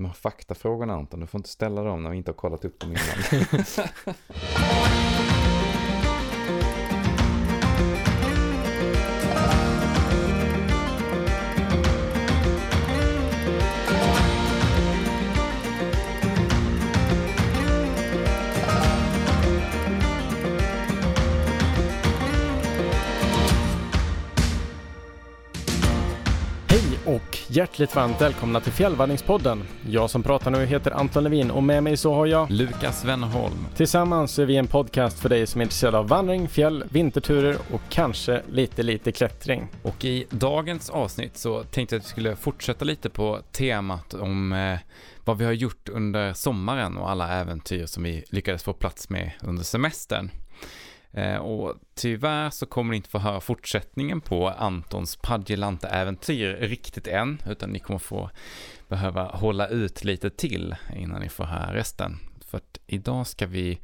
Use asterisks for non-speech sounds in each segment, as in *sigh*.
De här faktafrågorna Anton, du får inte ställa dem när vi inte har kollat upp dem innan. *laughs* *laughs* hjärtligt varmt välkomna till Fjällvandringspodden. Jag som pratar nu heter Anton Levin och med mig så har jag Lukas Wennerholm. Tillsammans är vi en podcast för dig som är intresserad av vandring, fjäll, vinterturer och kanske lite, lite klättring. Och i dagens avsnitt så tänkte jag att vi skulle fortsätta lite på temat om eh, vad vi har gjort under sommaren och alla äventyr som vi lyckades få plats med under semestern. Eh, och tyvärr så kommer ni inte få höra fortsättningen på Antons Padjelanta-äventyr riktigt än, utan ni kommer få behöva hålla ut lite till innan ni får höra resten. För att idag ska vi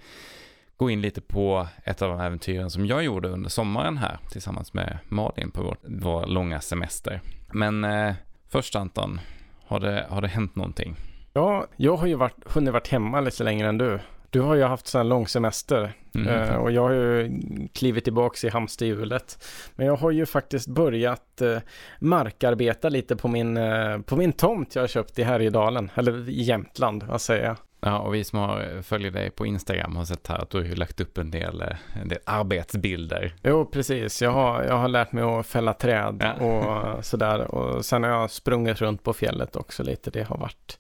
gå in lite på ett av de äventyren som jag gjorde under sommaren här tillsammans med Malin på vår, vår långa semester. Men eh, först Anton, har det, har det hänt någonting? Ja, jag har ju varit, hunnit varit hemma lite längre än du. Du har ju haft sån här lång semester Mm. eh, och jag har ju klivit tillbaks i hamsterhjulet. Men jag har ju faktiskt börjat eh, markarbeta lite på min, eh, på min tomt jag har köpt i Härjedalen, eller i Jämtland, vad säger jag? Ja, och vi som har, följer dig på Instagram har sett här att du har ju lagt upp en del, en del arbetsbilder. Jo, precis. Jag har, jag har lärt mig att fälla träd Ja. och sådär. Och sen har jag sprungit runt på fjället också lite. Det har varit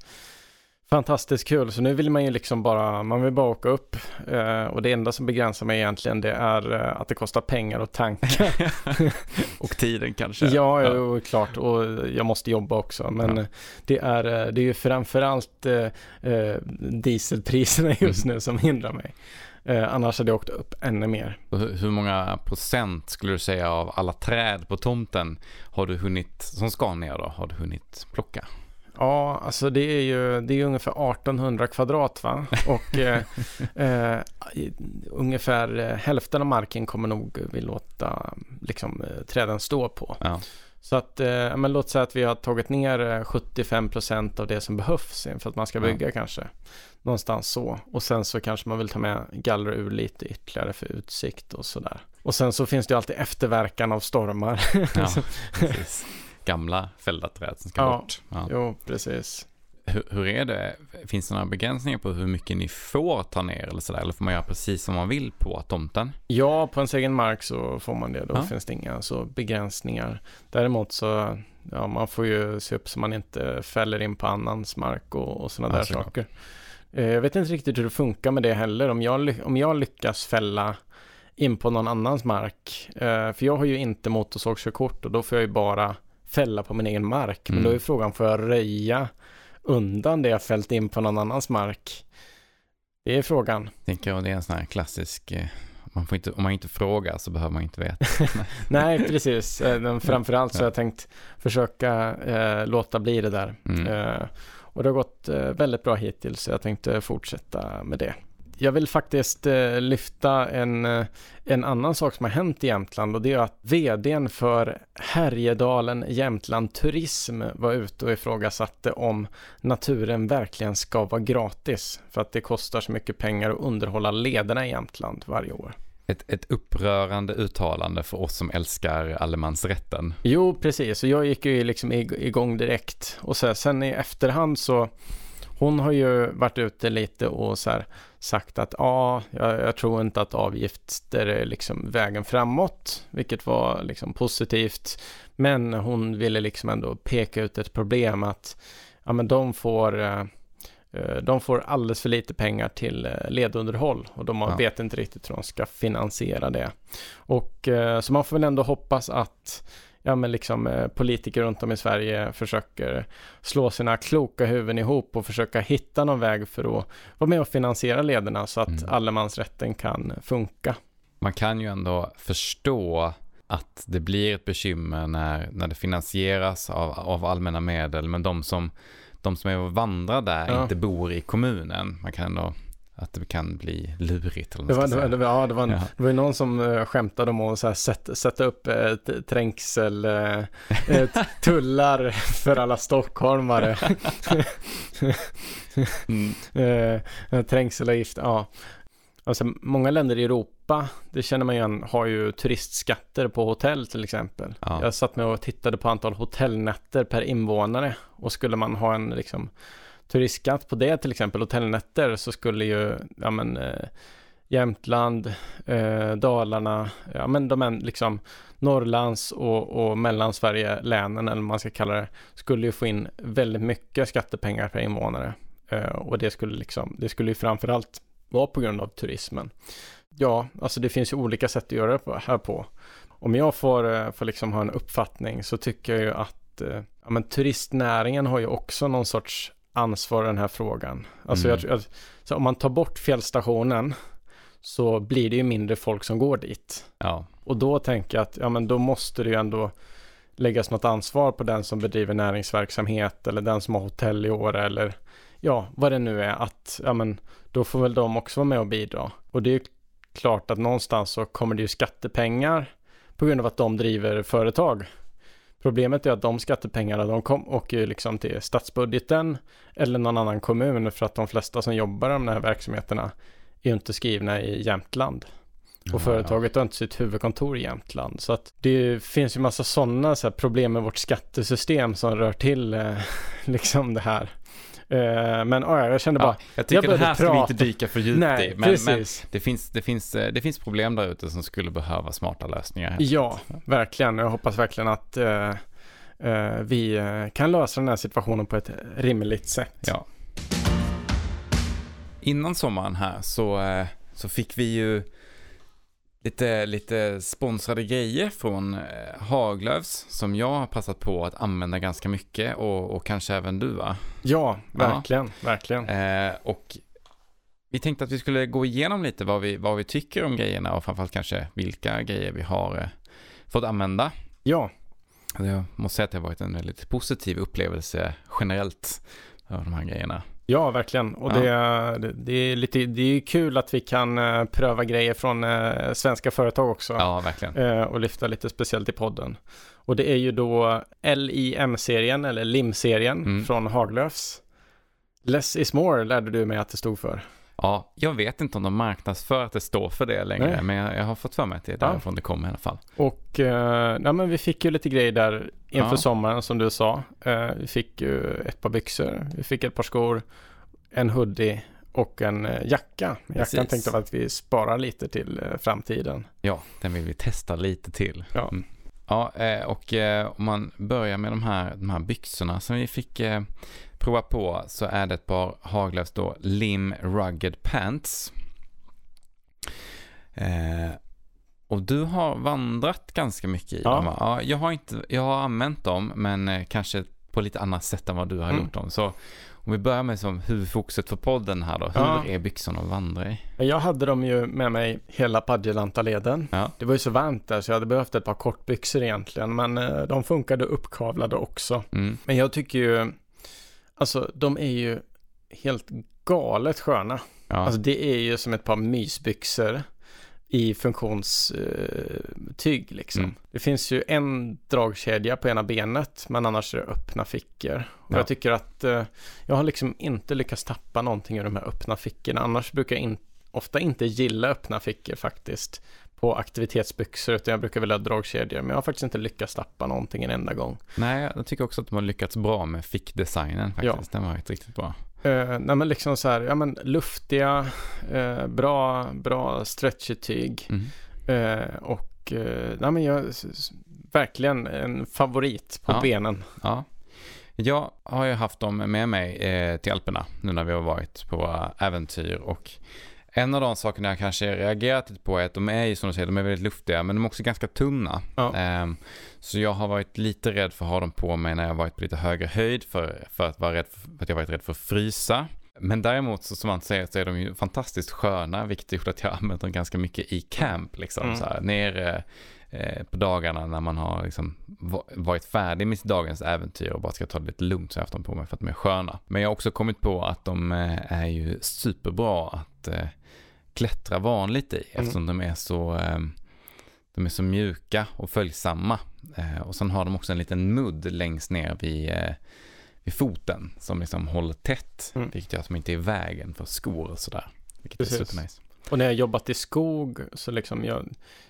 fantastiskt kul. Så nu vill man ju liksom bara, man vill bara åka upp. Eh, och det enda som begränsar mig egentligen det är eh, att det kostar pengar att tanka. *laughs* *laughs* och tiden kanske. ja, jo, klart. Och jag måste jobba också. Men Ja. det, är, eh, det är ju framförallt eh, eh, dieselpriserna *laughs* just nu som hindrar mig. Eh, annars hade jag åkt upp ännu mer. Och hur, hur många procent skulle du säga av alla träd på tomten har du hunnit, som ska ner då, har du hunnit plocka? Ja, alltså det är ju det är ungefär 1800 kvadrat va? *laughs* Och eh, eh, ungefär eh, hälften av marken kommer nog vi låta liksom, eh, träden stå på. Ja. Så att, eh, men låt säga att vi har tagit ner eh, 75% av det som behövs för att man ska Ja. bygga kanske. Någonstans så. Och sen så kanske man vill ta med gallra ur lite ytterligare för utsikt och sådär. Och sen så finns det ju alltid efterverkan av stormar. Ja, *laughs* precis. Gamla fällda träd som ska Ja. bort. Ja. jo, precis. Hur, hur är det? Finns det några begränsningar på hur mycket ni får ta ner eller sådär? Eller får man göra precis som man vill på tomten? Ja, på ens egen mark så får man det. Då Ja. finns det inga så begränsningar. Däremot så, ja, man får ju se upp så man inte fäller in på annans mark och, och sådana Ja, där såklart. saker. Eh, Jag vet inte riktigt hur det funkar med det heller. Om jag, om jag lyckas fälla in på någon annans mark. eh, För jag har ju inte motorsågskörkort och då får jag ju bara fälla på min egen mark. Men Mm. då är frågan, får jag röja undan det jag fällt in på någon annans mark? Det är frågan. Tänker jag, det är en sån här klassisk, eh, man får inte, om man inte frågar så behöver man inte veta. *laughs* Nej, precis. Eh, Men framförallt så har Ja. jag tänkt försöka eh, låta bli det där. Mm. Eh, och det har gått eh, väldigt bra hittills, så jag tänkte fortsätta med det. Jag vill faktiskt eh, lyfta en, eh, en annan sak som har hänt i Jämtland och det är att vdn för Härjedalen Jämtland Turism var ute och ifrågasatte om naturen verkligen ska vara gratis för att det kostar så mycket pengar att underhålla lederna i Jämtland varje år. Ett, ett upprörande uttalande för oss som älskar allemansrätten. Jo, precis. Och jag gick ju liksom ig- igång direkt. Och så sen i efterhand så, hon har ju varit ute lite och så här sagt att ja, jag, jag tror inte att avgifter är liksom vägen framåt, vilket var liksom positivt. Men hon ville liksom ändå peka ut ett problem att ja, men de får eh, eh, de får alldeles för lite pengar till eh, ledunderhåll och de Ja. vet inte riktigt hur de ska finansiera det. Och så man får väl ändå hoppas att ja, men liksom, eh, politiker runt om i Sverige försöker slå sina kloka huvuden ihop och försöka hitta någon väg för att vara med och finansiera lederna så att Mm. allemansrätten kan funka. Man kan ju ändå förstå att det blir ett bekymmer när, när det finansieras av, av allmänna medel, men de som, de som är och vandrar där Ja. inte bor i kommunen. Man kan ändå att det kan bli lurigt. Eller Det var, det var, det var, ja, det var, Ja. det var någon som uh, skämtade om att så här, sätta, sätta upp uh, trängsel, eh, eh, *laughs* tullar för alla stockholmare. *laughs* Mm. Eh, trängselavgift, ja. Alltså, många länder i Europa, det känner man igen, har ju turistskatter på hotell till exempel. Ja. Jag satt med och tittade på antal hotellnätter per invånare och skulle man ha en liksom, turistskatt på det till exempel, hotellnätter, så skulle ju ja, men, eh, Jämtland, eh, Dalarna, ja men de är liksom Norrlands och, och Mellansverige-länen eller vad man ska kalla det, skulle ju få in väldigt mycket skattepengar per invånare. Eh, och det skulle liksom, det skulle ju framförallt vara på grund av turismen. Ja, alltså det finns ju olika sätt att göra det på, här på. Om jag får, eh, får liksom ha en uppfattning så tycker jag ju att eh, ja, men turistnäringen har ju också någon sorts ansvar i den här frågan. Alltså Mm. jag så om man tar bort fjällstationen så blir det ju mindre folk som går dit. Ja. Och då tänker jag att ja, men då måste det ju ändå läggas något ansvar på den som bedriver näringsverksamhet eller den som har hotell i år eller ja, vad det nu är att ja, men då får väl de också vara med och bidra. Och det är ju klart att någonstans så kommer det ju skattepengar på grund av att de driver företag. Problemet är att de skattepengarna de kom, åker ju liksom till statsbudgeten eller någon annan kommun för att de flesta som jobbar i de här verksamheterna är inte skrivna i Jämtland. Och Ja, företaget har inte sitt huvudkontor i Jämtland. Så att det finns ju massa sådana så problem med vårt skattesystem som rör till eh, *laughs* liksom det här. Eh, men ja, jag kände bara, Ja, jag tycker jag det här ska vi inte dyka för djupt nej, i. Men, men det, finns, det, finns, eh, det finns problem där ute som skulle behöva smarta lösningar. Ja, verkligen. Jag hoppas verkligen att eh, eh, vi kan lösa den här situationen på ett rimligt sätt. Ja. Innan sommaren här så, så fick vi ju lite, lite sponsrade grejer från eh, Haglöfs som jag har passat på att använda ganska mycket och, och kanske även du va? Ja, verkligen, verkligen. Eh, och vi tänkte att vi skulle gå igenom lite vad vi, vad vi tycker om grejerna och framförallt kanske vilka grejer vi har eh, fått använda. Ja, Jag måste säga att det har varit en väldigt positiv upplevelse generellt av de här grejerna. Ja, verkligen. Och Ja. det, det, det är lite, det är kul att vi kan eh, pröva grejer från eh, svenska företag också. Ja, verkligen. eh, och lyfta lite speciellt i podden. Och det är ju då LIM-serien, eller LIM-serien Mm. från Haglöfs. Less is more lärde du mig att det stod för. Ja, jag vet inte om de marknadsför att det står för det längre, Nej. men jag, jag har fått för mig att det är Ja. därifrån det kommer i alla fall. Och eh, ja, men vi fick ju lite grejer där inför Ja. sommaren som du sa. Eh, vi fick ju ett par byxor, vi fick ett par skor, en hoodie och en eh, jacka. Jackan Precis. tänkte jag att vi sparar lite till framtiden. Ja, den vill vi testa lite till. Ja. Mm. Ja, och om man börjar med de här, de här byxorna som vi fick prova på så är det ett par Haglöfs då Lim Rugged Pants. Eh, och du har vandrat ganska mycket i Ja. dem? Ja, jag har inte, jag har använt dem men eh, kanske på lite annat sätt än vad du har Mm. gjort dem. Så om vi börjar med som huvudfokuset för podden här då. Hur Ja. är byxorna att vandra i? Jag hade dem ju med mig hela Padjelanta-leden. Ja. Det var ju så varmt där så jag hade behövt ett par kortbyxor egentligen. Men eh, de funkade uppkavlade också. Mm. Men jag tycker ju, alltså de är ju helt galet sköna. Ja. Alltså det är ju som ett par mysbyxor i funktionstyg liksom. Mm. Det finns ju en dragkedja på ena benet men annars är det öppna fickor. Och Ja. jag tycker att eh, jag har liksom inte lyckats tappa någonting ur de här öppna fickorna. Annars brukar jag in, ofta inte gilla öppna fickor faktiskt på aktivitetsbyxor utan jag brukar vilja ha dragkedjor. Men jag har faktiskt inte lyckats tappa någonting en enda gång. Nej, jag tycker också att de har lyckats bra med fickdesignen faktiskt. Den var riktigt bra. Uh, nej men liksom så här, ja men luftiga, eh, bra, bra stretchy tyg. Mm. Eh, och eh, nej men jag, verkligen en favorit på Ja. benen. Ja. Jag har ju haft dem med mig eh, till Alperna nu när vi har varit på våra äventyr och en av de sakerna jag kanske reagerat lite på är att de är ju som du säger, de är väldigt luftiga men de är också ganska tunna. Ja. Ehm, så jag har varit lite rädd för att ha dem på mig när jag varit på lite högre höjd för, för, att, vara rädd för, för att jag varit rädd för att frysa. Men däremot så som man säger så är de ju fantastiskt sköna, vilket gjort att jag använt dem ganska mycket i camp liksom. Mm. Så här, nere eh, på dagarna när man har liksom va- varit färdig med dagens äventyr och bara ska ta det lite lugnt så har jag haft dem på mig för att de är sköna. Men jag har också kommit på att de eh, är ju superbra att eh, klättra vanligt i Mm. eftersom de är så eh, de är så mjuka och följsamma. Eh, och sen har de också en liten mudd längst ner vid, eh, vid foten som liksom håller tätt. Mm. Vilket gör att de inte är i vägen för skor och sådär. Vilket Precis. är supernice. Och när jag jobbat i skog så liksom jag,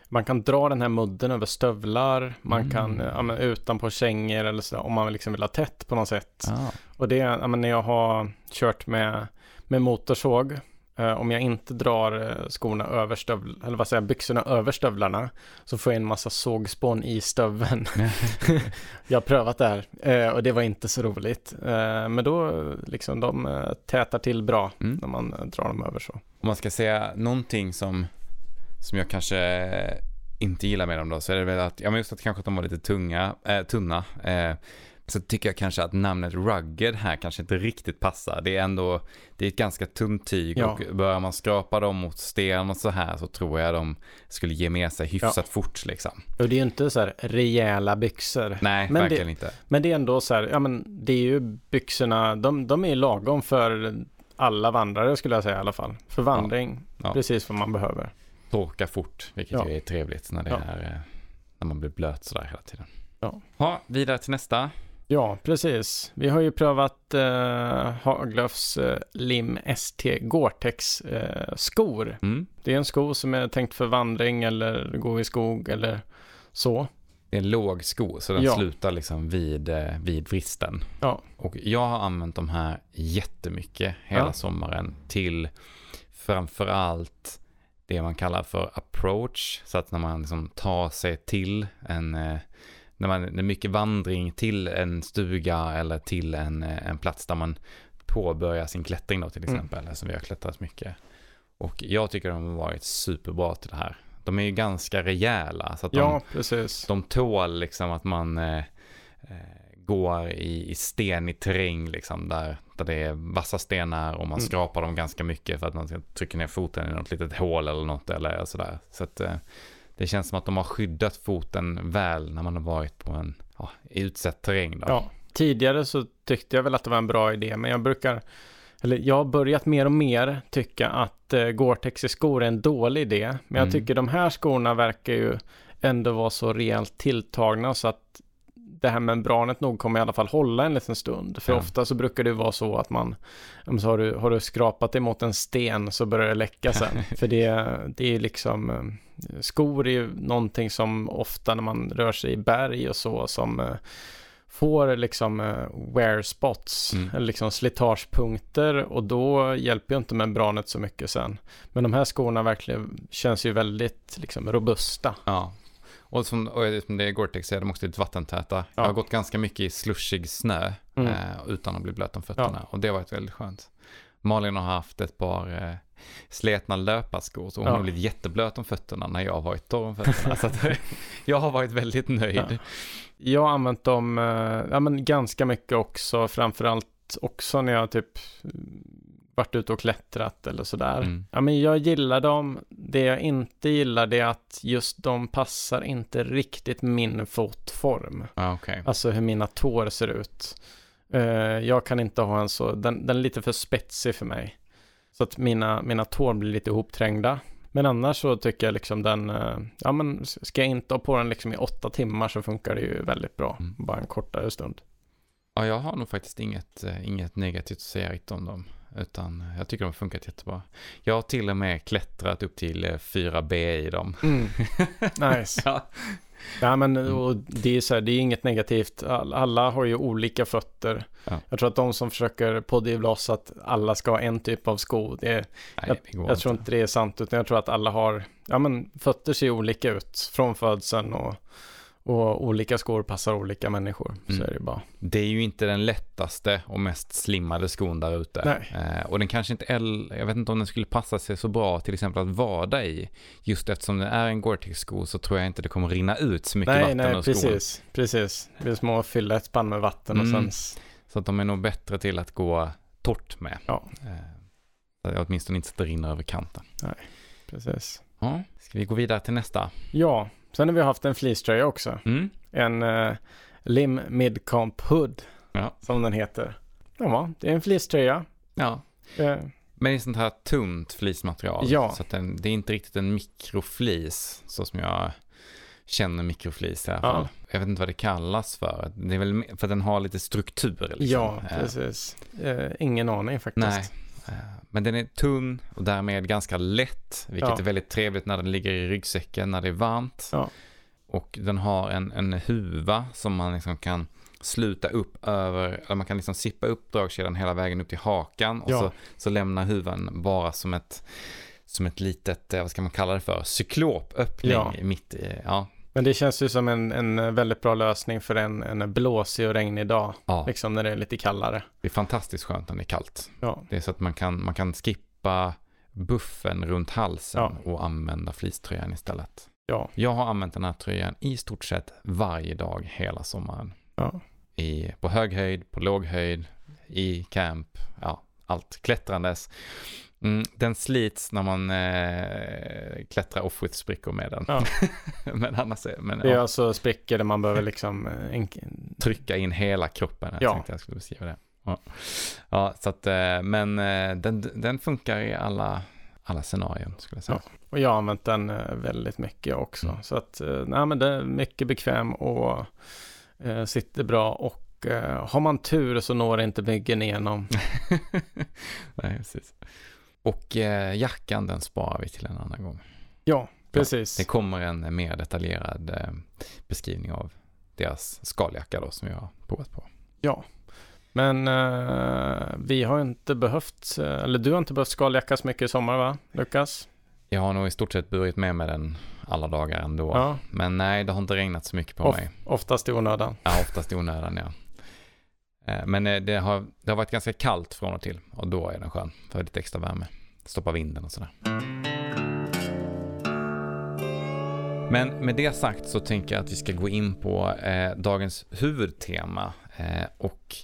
man kan dra den här mudden över stövlar, man Mm. kan ja, men, utanpå kängor eller så om man liksom vill ha tätt på något sätt. Ah. Och det, ja, men när jag har kört med, med motorsåg, om jag inte drar eh, skorna över stövlarna, eller vad säger jag, byxorna över stövlarna, så får jag en massa sågspån i stöveln. *laughs* jag har prövat det här eh, och det var inte så roligt. Eh, men då liksom de eh, tätar till bra Mm. när man eh, drar dem över så. Om man ska säga någonting som, som jag kanske inte gillar med dem då så är det väl att, ja men just att kanske att de var lite tunga, eh, tunna. Eh, så tycker jag kanske att namnet rugged här kanske inte riktigt passar. Det är ändå, det är ett ganska tunt tyg Ja. och börjar man skrapa dem mot sten och så här så tror jag de skulle ge med sig hyfsat fort liksom. Och det är ju inte så här rejäla byxor. Nej, Men verkligen det- inte. Men det är ändå så här, ja men det är ju byxorna, de, de är lagom för alla vandrare skulle jag säga i alla fall. För vandring, Ja. precis vad man behöver. Torka fort, vilket Ja. ju är trevligt när det Ja. är, eh, när man blir blöt sådär hela tiden. Ja. Ha, vidare till nästa. Ja, precis. Vi har ju prövat eh, Haglöfs eh, Lim ST Gore-Tex eh, skor. Mm. Det är en sko som är tänkt för vandring eller gå i skog eller så. Det är en låg sko så den Ja. slutar liksom vid, eh, vid vristen. Ja. Och jag har använt de här jättemycket hela Ja. sommaren till framförallt det man kallar för approach. Så att när man liksom tar sig till en, eh, när man, är mycket vandring till en stuga eller till en, eh, en plats där man påbörjar sin klättring då till Mm. exempel. Som vi har klättrat mycket. Och jag tycker de har varit superbra till det här. De är ju ganska rejäla. Så att de, Ja, precis. de tål liksom att man eh, eh, går i, i stenig terräng liksom där, där det är vassa stenar och man Mm. skrapar dem ganska mycket för att man ska trycka ner foten i något litet hål eller något eller sådär. Så att eh, det känns som att de har skyddat foten väl när man har varit på en ja, utsatt terräng då. Ja, tidigare så tyckte jag väl att det var en bra idé, men jag brukar, eller jag har börjat mer och mer tycka att eh, Gore-Tex i skor är en dålig idé. Men jag Mm. tycker de här skorna verkar ju ändå vara så rejält tilltagna så att det här membranet nog kommer i alla fall hålla en liten stund. För Ja. ofta så brukar det vara så att man, så har, du, har du skrapat dig mot en sten så börjar det läcka sen. *laughs* För det, det är liksom, eh, skor är ju någonting som ofta när man rör sig i berg och så som eh, får liksom eh, wear spots, Mm. eller liksom slitagepunkter och då hjälper ju inte membranet så mycket sen. Men de här skorna verkligen känns ju väldigt liksom robusta. Ja. Och som, och som det är Gore-Tex de också lite vattentäta. Jag har gått ganska mycket i slushig snö Mm. eh, utan att bli blöt om fötterna. Och det har varit väldigt skönt. Malin har haft ett par eh, sletna löparskor så hon Ja. har blivit jätteblöt om fötterna när jag har varit torr om fötterna. så att, *laughs* jag har varit väldigt nöjd. Ja. Jag har använt dem eh, ja, men ganska mycket också, framförallt också när jag typ varit ute och klättrat eller sådär. Mm. Ja, men jag gillar dem. Det jag inte gillar det är att just de passar inte riktigt min fotform. Ja, okej. Alltså hur mina tår ser ut. Eh, jag kan inte ha en så, den, den är lite för spetsig för mig. Så att mina, mina tår blir lite ihopträngda. Men annars så tycker jag liksom den, eh, ja men ska jag inte ha på den liksom i åtta timmar så funkar det ju väldigt bra. Mm. Bara en kortare stund. Ja, jag har nog faktiskt inget, eh, inget negativt att säga riktigt om dem. Utan jag tycker de har funkat jättebra. Jag har till och med klättrat upp till eh, 4B i dem. Mm. Nice. *laughs* Ja. Ja men Mm. det är så här, det är inget negativt. All- Alla har ju olika fötter. Ja. Jag tror att de som försöker pådyvla oss att alla ska ha en typ av sko, det är, Nej, det går Jag tror inte det är sant, utan jag tror att alla har, ja men fötter ser olika ut från födseln och, och olika skor passar olika människor. Så Mm. är det bara. Det är ju inte den lättaste och mest slimmade skon där ute. Nej. Eh, och den kanske inte jag vet inte om den skulle passa sig så bra till exempel att vada i. Just eftersom den är en Gore-Tex-sko så tror jag inte det kommer rinna ut så mycket Nej, vatten nej, ur skon. precis, precis. Det är som att fylla ett spann med vatten och Mm. sen, s- Så att de är nog bättre till att gå torrt med. Ja. Eh, så att åtminstone inte så att det rinner över kanten. Precis. Ja, ska vi gå vidare till nästa? Ja, sen har vi haft en fleecetröja också. Mm. En uh, Lim Midcamp Hood, Ja. som den heter. Ja, det är en fleecetröja. Ja, Eh, men det är sånt här tunt flismaterial. Ja. Så den, det är inte riktigt en mikroflis så som jag känner mikroflis i alla fall. Jag vet inte vad det kallas för. Det är väl för att den har lite struktur. Liksom. ja, Eh, precis. Eh, ingen aning faktiskt. Nej. Eh, Men den är tunn och därmed ganska lätt, vilket Ja. är väldigt trevligt när den ligger i ryggsäcken när det är varmt. Ja. Och den har en, en huva som man liksom kan sluta upp över, eller man kan liksom sippa upp dragkedjan hela vägen upp till hakan och Ja. så, så lämnar huvan bara som ett, som ett litet, eh, vad ska man kalla det för, cyklopöppning Ja. mitt i, ja. Men det känns ju som en, en väldigt bra lösning för en, en blåsig och regnig dag. ja. Liksom när det är lite kallare. Det är fantastiskt skönt när det är kallt. Ja, Det är så att man kan, man kan skippa buffen runt halsen Ja. och använda fleecetröjan istället. ja, Jag har använt den här tröjan i stort sett varje dag hela sommaren. ja. I, på hög höjd, på låg höjd, i camp, ja, allt klättrandes. Mm, den slits när man eh, klättrar off-width-sprickor med den. Ja. *laughs* men annars är, men, Det är ja, alltså sprickor där man behöver liksom eh, en, trycka in hela kroppen. Jag Ja. tänkte jag skulle beskriva det. Ja, ja så att, eh, men eh, den, den funkar i alla, alla scenarion skulle jag säga. Och jag har använt den väldigt mycket också. Mm. Så att, nej men det är mycket bekväm och eh, sitter bra. Och har man tur så når inte myggen igenom. *laughs* Nej, precis. Och eh, jackan den sparar vi till en annan gång. Ja, precis. Det kommer en mer detaljerad eh, beskrivning av deras skaljacka då som jag har provat på. Ja. Men eh, vi har inte behövt, eh, eller du har inte behövt skaljacka så mycket i sommar va, Lukas? Jag har nog i stort sett burit med mig den alla dagar ändå. Ja, Men nej, det har inte regnat så mycket på Off. mig. oftast i onödan. Ja, oftast i onödan ja. Eh, men eh, det har, det har varit ganska kallt från och till och då är den skön. För lite extra värme. Stoppa vinden och sådär. Men med det sagt så tänker jag att vi ska gå in på eh, dagens huvudtema. Eh, och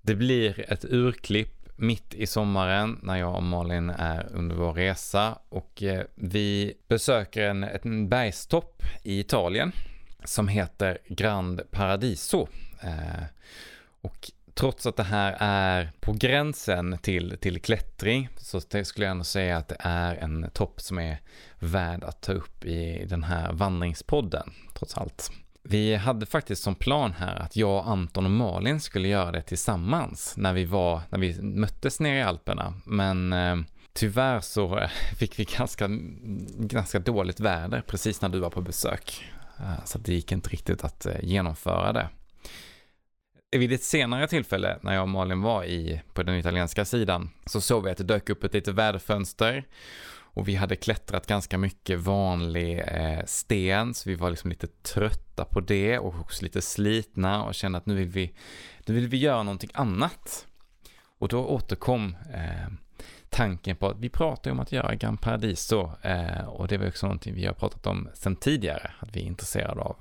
det blir ett urklipp mitt i sommaren när jag och Malin är under vår resa. Och eh, vi besöker en, en bergstopp i Italien som heter Grand Paradiso. Eh, och trots att det här är på gränsen till, till klättring så skulle jag ändå säga att det är en topp som är värd att ta upp i den här vandringspodden, trots allt. Vi hade faktiskt som plan här att jag, Anton och Malin skulle göra det tillsammans när vi var, när vi möttes nere i Alperna. Men eh, tyvärr så eh, fick vi ganska, ganska dåligt väder precis när du var på besök. Eh, så det gick inte riktigt att eh, genomföra det. Vid ett senare tillfälle när jag och Malin var i, på den italienska sidan så såg vi att det dök upp ett litet väderfönster och vi hade klättrat ganska mycket vanlig eh, sten så vi var liksom lite trötta på det och också lite slitna och kände att nu vill vi, nu vill vi göra någonting annat. Och då återkom eh, tanken på att vi pratar om att göra Gran Paradiso eh, och det var också någonting vi har pratat om sedan tidigare att vi är intresserade av.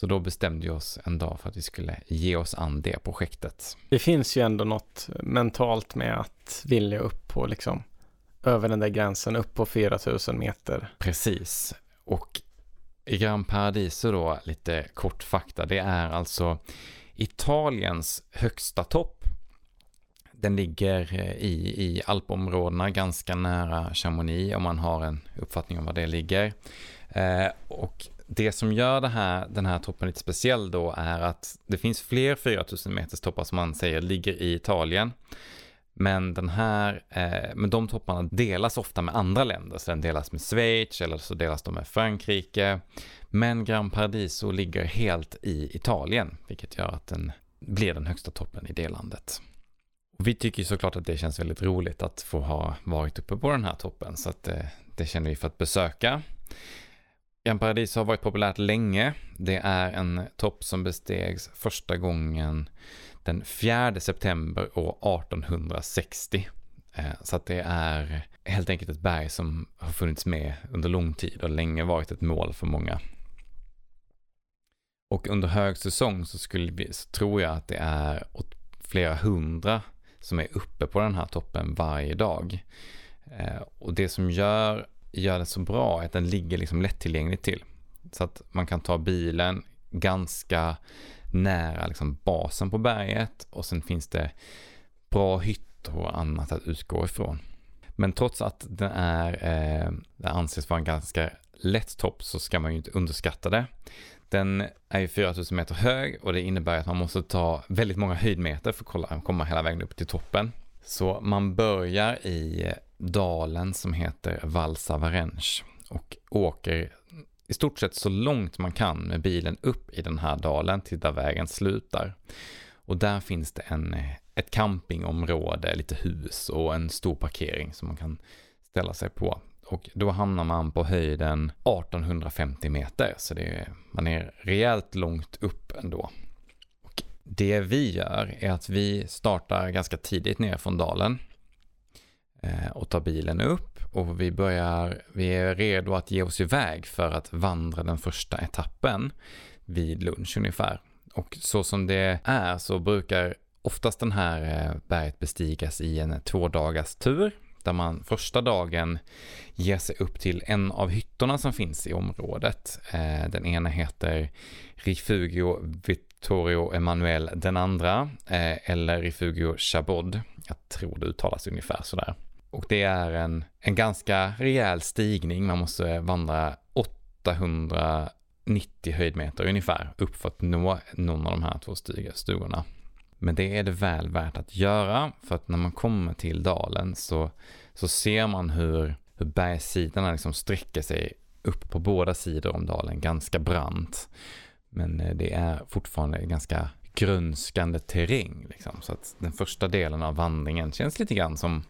Så då bestämde vi oss en dag för att vi skulle ge oss an det projektet. Det finns ju ändå något mentalt med att vilja upp på liksom över den där gränsen, upp på 4000 meter. Precis. Och Gran Paradiso då, lite kort fakta, det är alltså Italiens högsta topp. Den ligger eh, i, i alpområdena ganska nära Chamonix om man har en uppfattning om var det ligger. Eh, och det som gör det här, den här toppen lite speciell då är att det finns fler 4000 meters toppar som man säger ligger i Italien. Men den här, eh, men de topparna delas ofta med andra länder. Så den delas med Schweiz eller så delas de med Frankrike. Men Gran Paradiso ligger helt i Italien, vilket gör att den blir den högsta toppen i det landet. Och vi tycker ju såklart att det känns väldigt roligt att få ha varit uppe på den här toppen, så att eh, det känner vi för att besöka. Gran Paradiso har varit populärt länge. Det är en topp som bestegs första gången den 4 september år 1860. Eh, så att det är helt enkelt ett berg som har funnits med under lång tid och länge varit ett mål för många. Och under högsäsong så, skulle vi, så tror jag att det är flera hundra som är uppe på den här toppen varje dag. Eh, och det som gör, gör det så bra är att den ligger liksom lättillgängligt till. Så att man kan ta bilen ganska nära liksom basen på berget och sen finns det bra hytter och annat att utgå ifrån. Men trots att den är, eh, det anses vara en ganska lätt topp så ska man ju inte underskatta det. Den är ju 4000 meter hög och det innebär att man måste ta väldigt många höjdmeter för att komma hela vägen upp till toppen. Så man börjar i dalen som heter Valsa Varench och åker i stort sett så långt man kan med bilen upp i den här dalen till där vägen slutar. Och där finns det en, eh, ett campingområde, lite hus och en stor parkering som man kan ställa sig på. Och då hamnar man på höjden 1850 meter, så det är, man är rejält långt upp ändå. Och det vi gör är att vi startar ganska tidigt ner från dalen Eh, och tar bilen upp och vi börjar, vi är redo att ge oss iväg för att vandra den första etappen vid lunch ungefär. Och så som det är så brukar oftast den här eh, berget bestigas i en två dagars tur där man första dagen ger sig upp till en av hyttorna som finns i området. Eh, den ena heter Rifugio Vittorio Emanuel, den andra eller Rifugio Chabod. Jag tror det uttalas ungefär sådär. Och det är en, en ganska rejäl stigning. Man måste vandra 890 höjdmeter ungefär upp för att nå någon av de här två stugorna. Men det är det väl värt att göra för att när man kommer till dalen så, så ser man hur, hur bergssidorna liksom sträcker sig upp på båda sidor om dalen ganska brant. Men eh, det är fortfarande ganska grönskande terräng. Liksom. Så att den första delen av vandringen känns lite grann som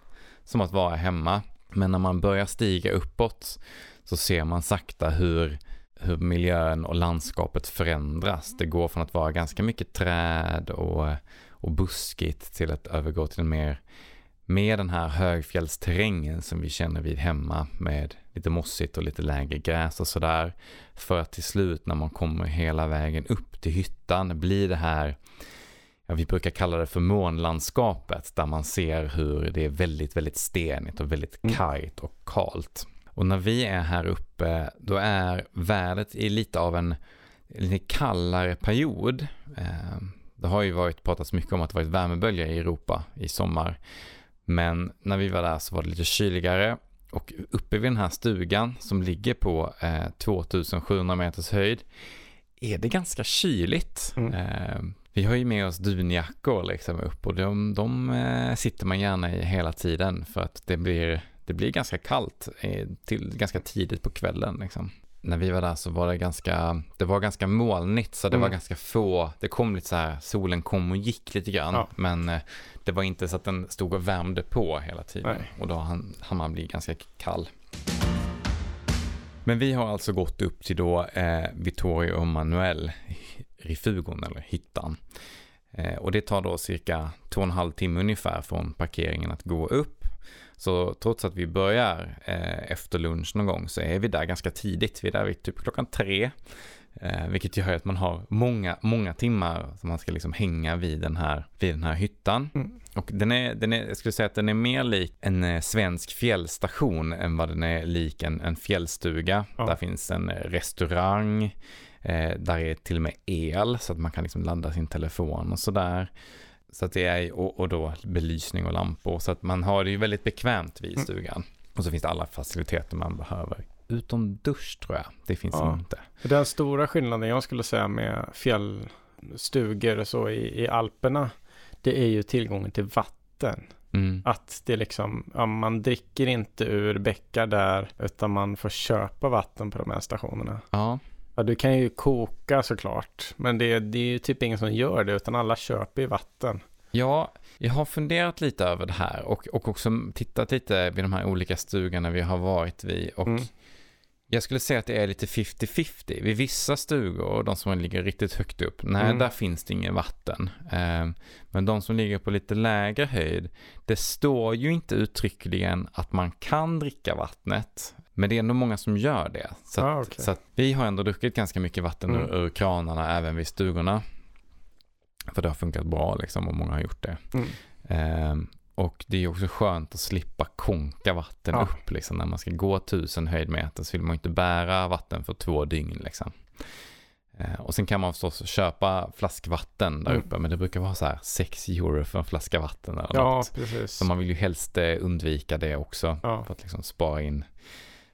som att vara hemma. Men när man börjar stiga uppåt så ser man sakta hur, hur miljön och landskapet förändras. Det går från att vara ganska mycket träd och, och buskigt till att övergå till en mer med den här högfjällsterrängen som vi känner vid hemma med lite mossigt och lite lägre gräs och sådär. För att till slut när man kommer hela vägen upp till hyttan blir det här ja, vi brukar kalla det för månlandskapet där man ser hur det är väldigt, väldigt stenigt och väldigt mm. kargt och kalt. Och när vi är här uppe, då är vädret i lite av en lite kallare period. Eh, det har ju varit pratats mycket om att det varit värmebölja i Europa i sommar. Men när vi var där så var det lite kyligare och uppe vid den här stugan som ligger på eh, 2700 meters höjd är det ganska kyligt. Mm. Vi har ju med oss dunjackor liksom upp och de, de eh, sitter man gärna i hela tiden för att det blir, det blir ganska kallt eh, till ganska tidigt på kvällen liksom. När vi var där så var det ganska, det var ganska molnigt så det mm. var ganska få, det kom lite så här, solen kom och gick lite grann ja. men eh, det var inte så att den stod och värmde på hela tiden Nej. och då hann, hann man bli ganska kall. Men vi har alltså gått upp till då eh, Vittorio och Manuel refugon eller hyttan. Eh, och det tar då cirka två och en halv timme ungefär från parkeringen att gå upp. Så trots att vi börjar eh, efter lunch någon gång så är vi där ganska tidigt. Vi är där vid typ klockan tre. Eh, vilket gör att man har många, många timmar som man ska liksom hänga vid den här, vid den här hyttan. Mm. Och den är, den är, jag skulle säga att den är mer lik en svensk fjällstation än vad den är lik en, en fjällstuga. Ja. Där finns en restaurang, Eh, där är till och med el så att man kan liksom ladda sin telefon och sådär. Så att det är, och, och, då belysning och lampor. Så att man har det ju väldigt bekvämt vid mm. stugan. Mm. Och så finns det alla faciliteter man behöver. Utom dusch tror jag. Det finns ja. inte. Den stora skillnaden jag skulle säga med fjällstugor och så i, i Alperna. Det är ju tillgången till vatten. Mm. Att det liksom, ja, man dricker inte ur bäckar där utan man får köpa vatten på de här stationerna. Ja, Ja, du kan ju koka såklart. Men det, det är ju typ ingen som gör det, utan alla köper ju vatten. Ja, jag har funderat lite över det här och, och också tittat lite vid de här olika stugorna vi har varit vid. Och mm. Jag skulle säga att det är lite 50-50. Vid vissa stugor, de som ligger riktigt högt upp, nej, mm. där finns det inget vatten. Eh, men de som ligger på lite lägre höjd, det står ju inte uttryckligen att man kan dricka vattnet. Men det är ändå många som gör det. Så, ah, okay. så vi har ändå druckit ganska mycket vatten mm. ur, kranarna även vid stugorna. För det har funkat bra liksom och många har gjort det. Mm. Ehm, och det är också skönt att slippa konka vatten Ja. upp liksom. När man ska gå tusen höjdmeter så vill man inte bära vatten för två dygn liksom. Eh, och sen kan man förstås köpa flaskvatten där Mm. uppe, men det brukar vara så här 6 euro för en flaska vatten eller Ja, något. precis. Så man vill ju helst eh, undvika det också Ja. för att liksom spara in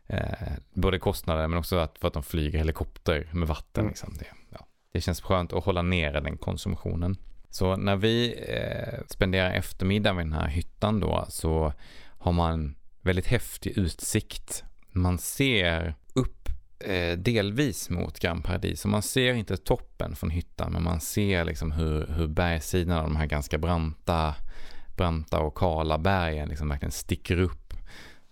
eh, både kostnader men också att, för att de flyger helikopter med vatten. Mm. Liksom. Det, ja. det känns skönt att hålla nere den konsumtionen. Så när vi eh, spenderar eftermiddagen vid den här hyttan då så har man väldigt häftig utsikt. Man ser upp eh, delvis mot Grand Paradis och man ser inte toppen från hyttan men man ser liksom hur, hur bergssidan av de här ganska branta, branta och kala bergen liksom verkligen sticker upp.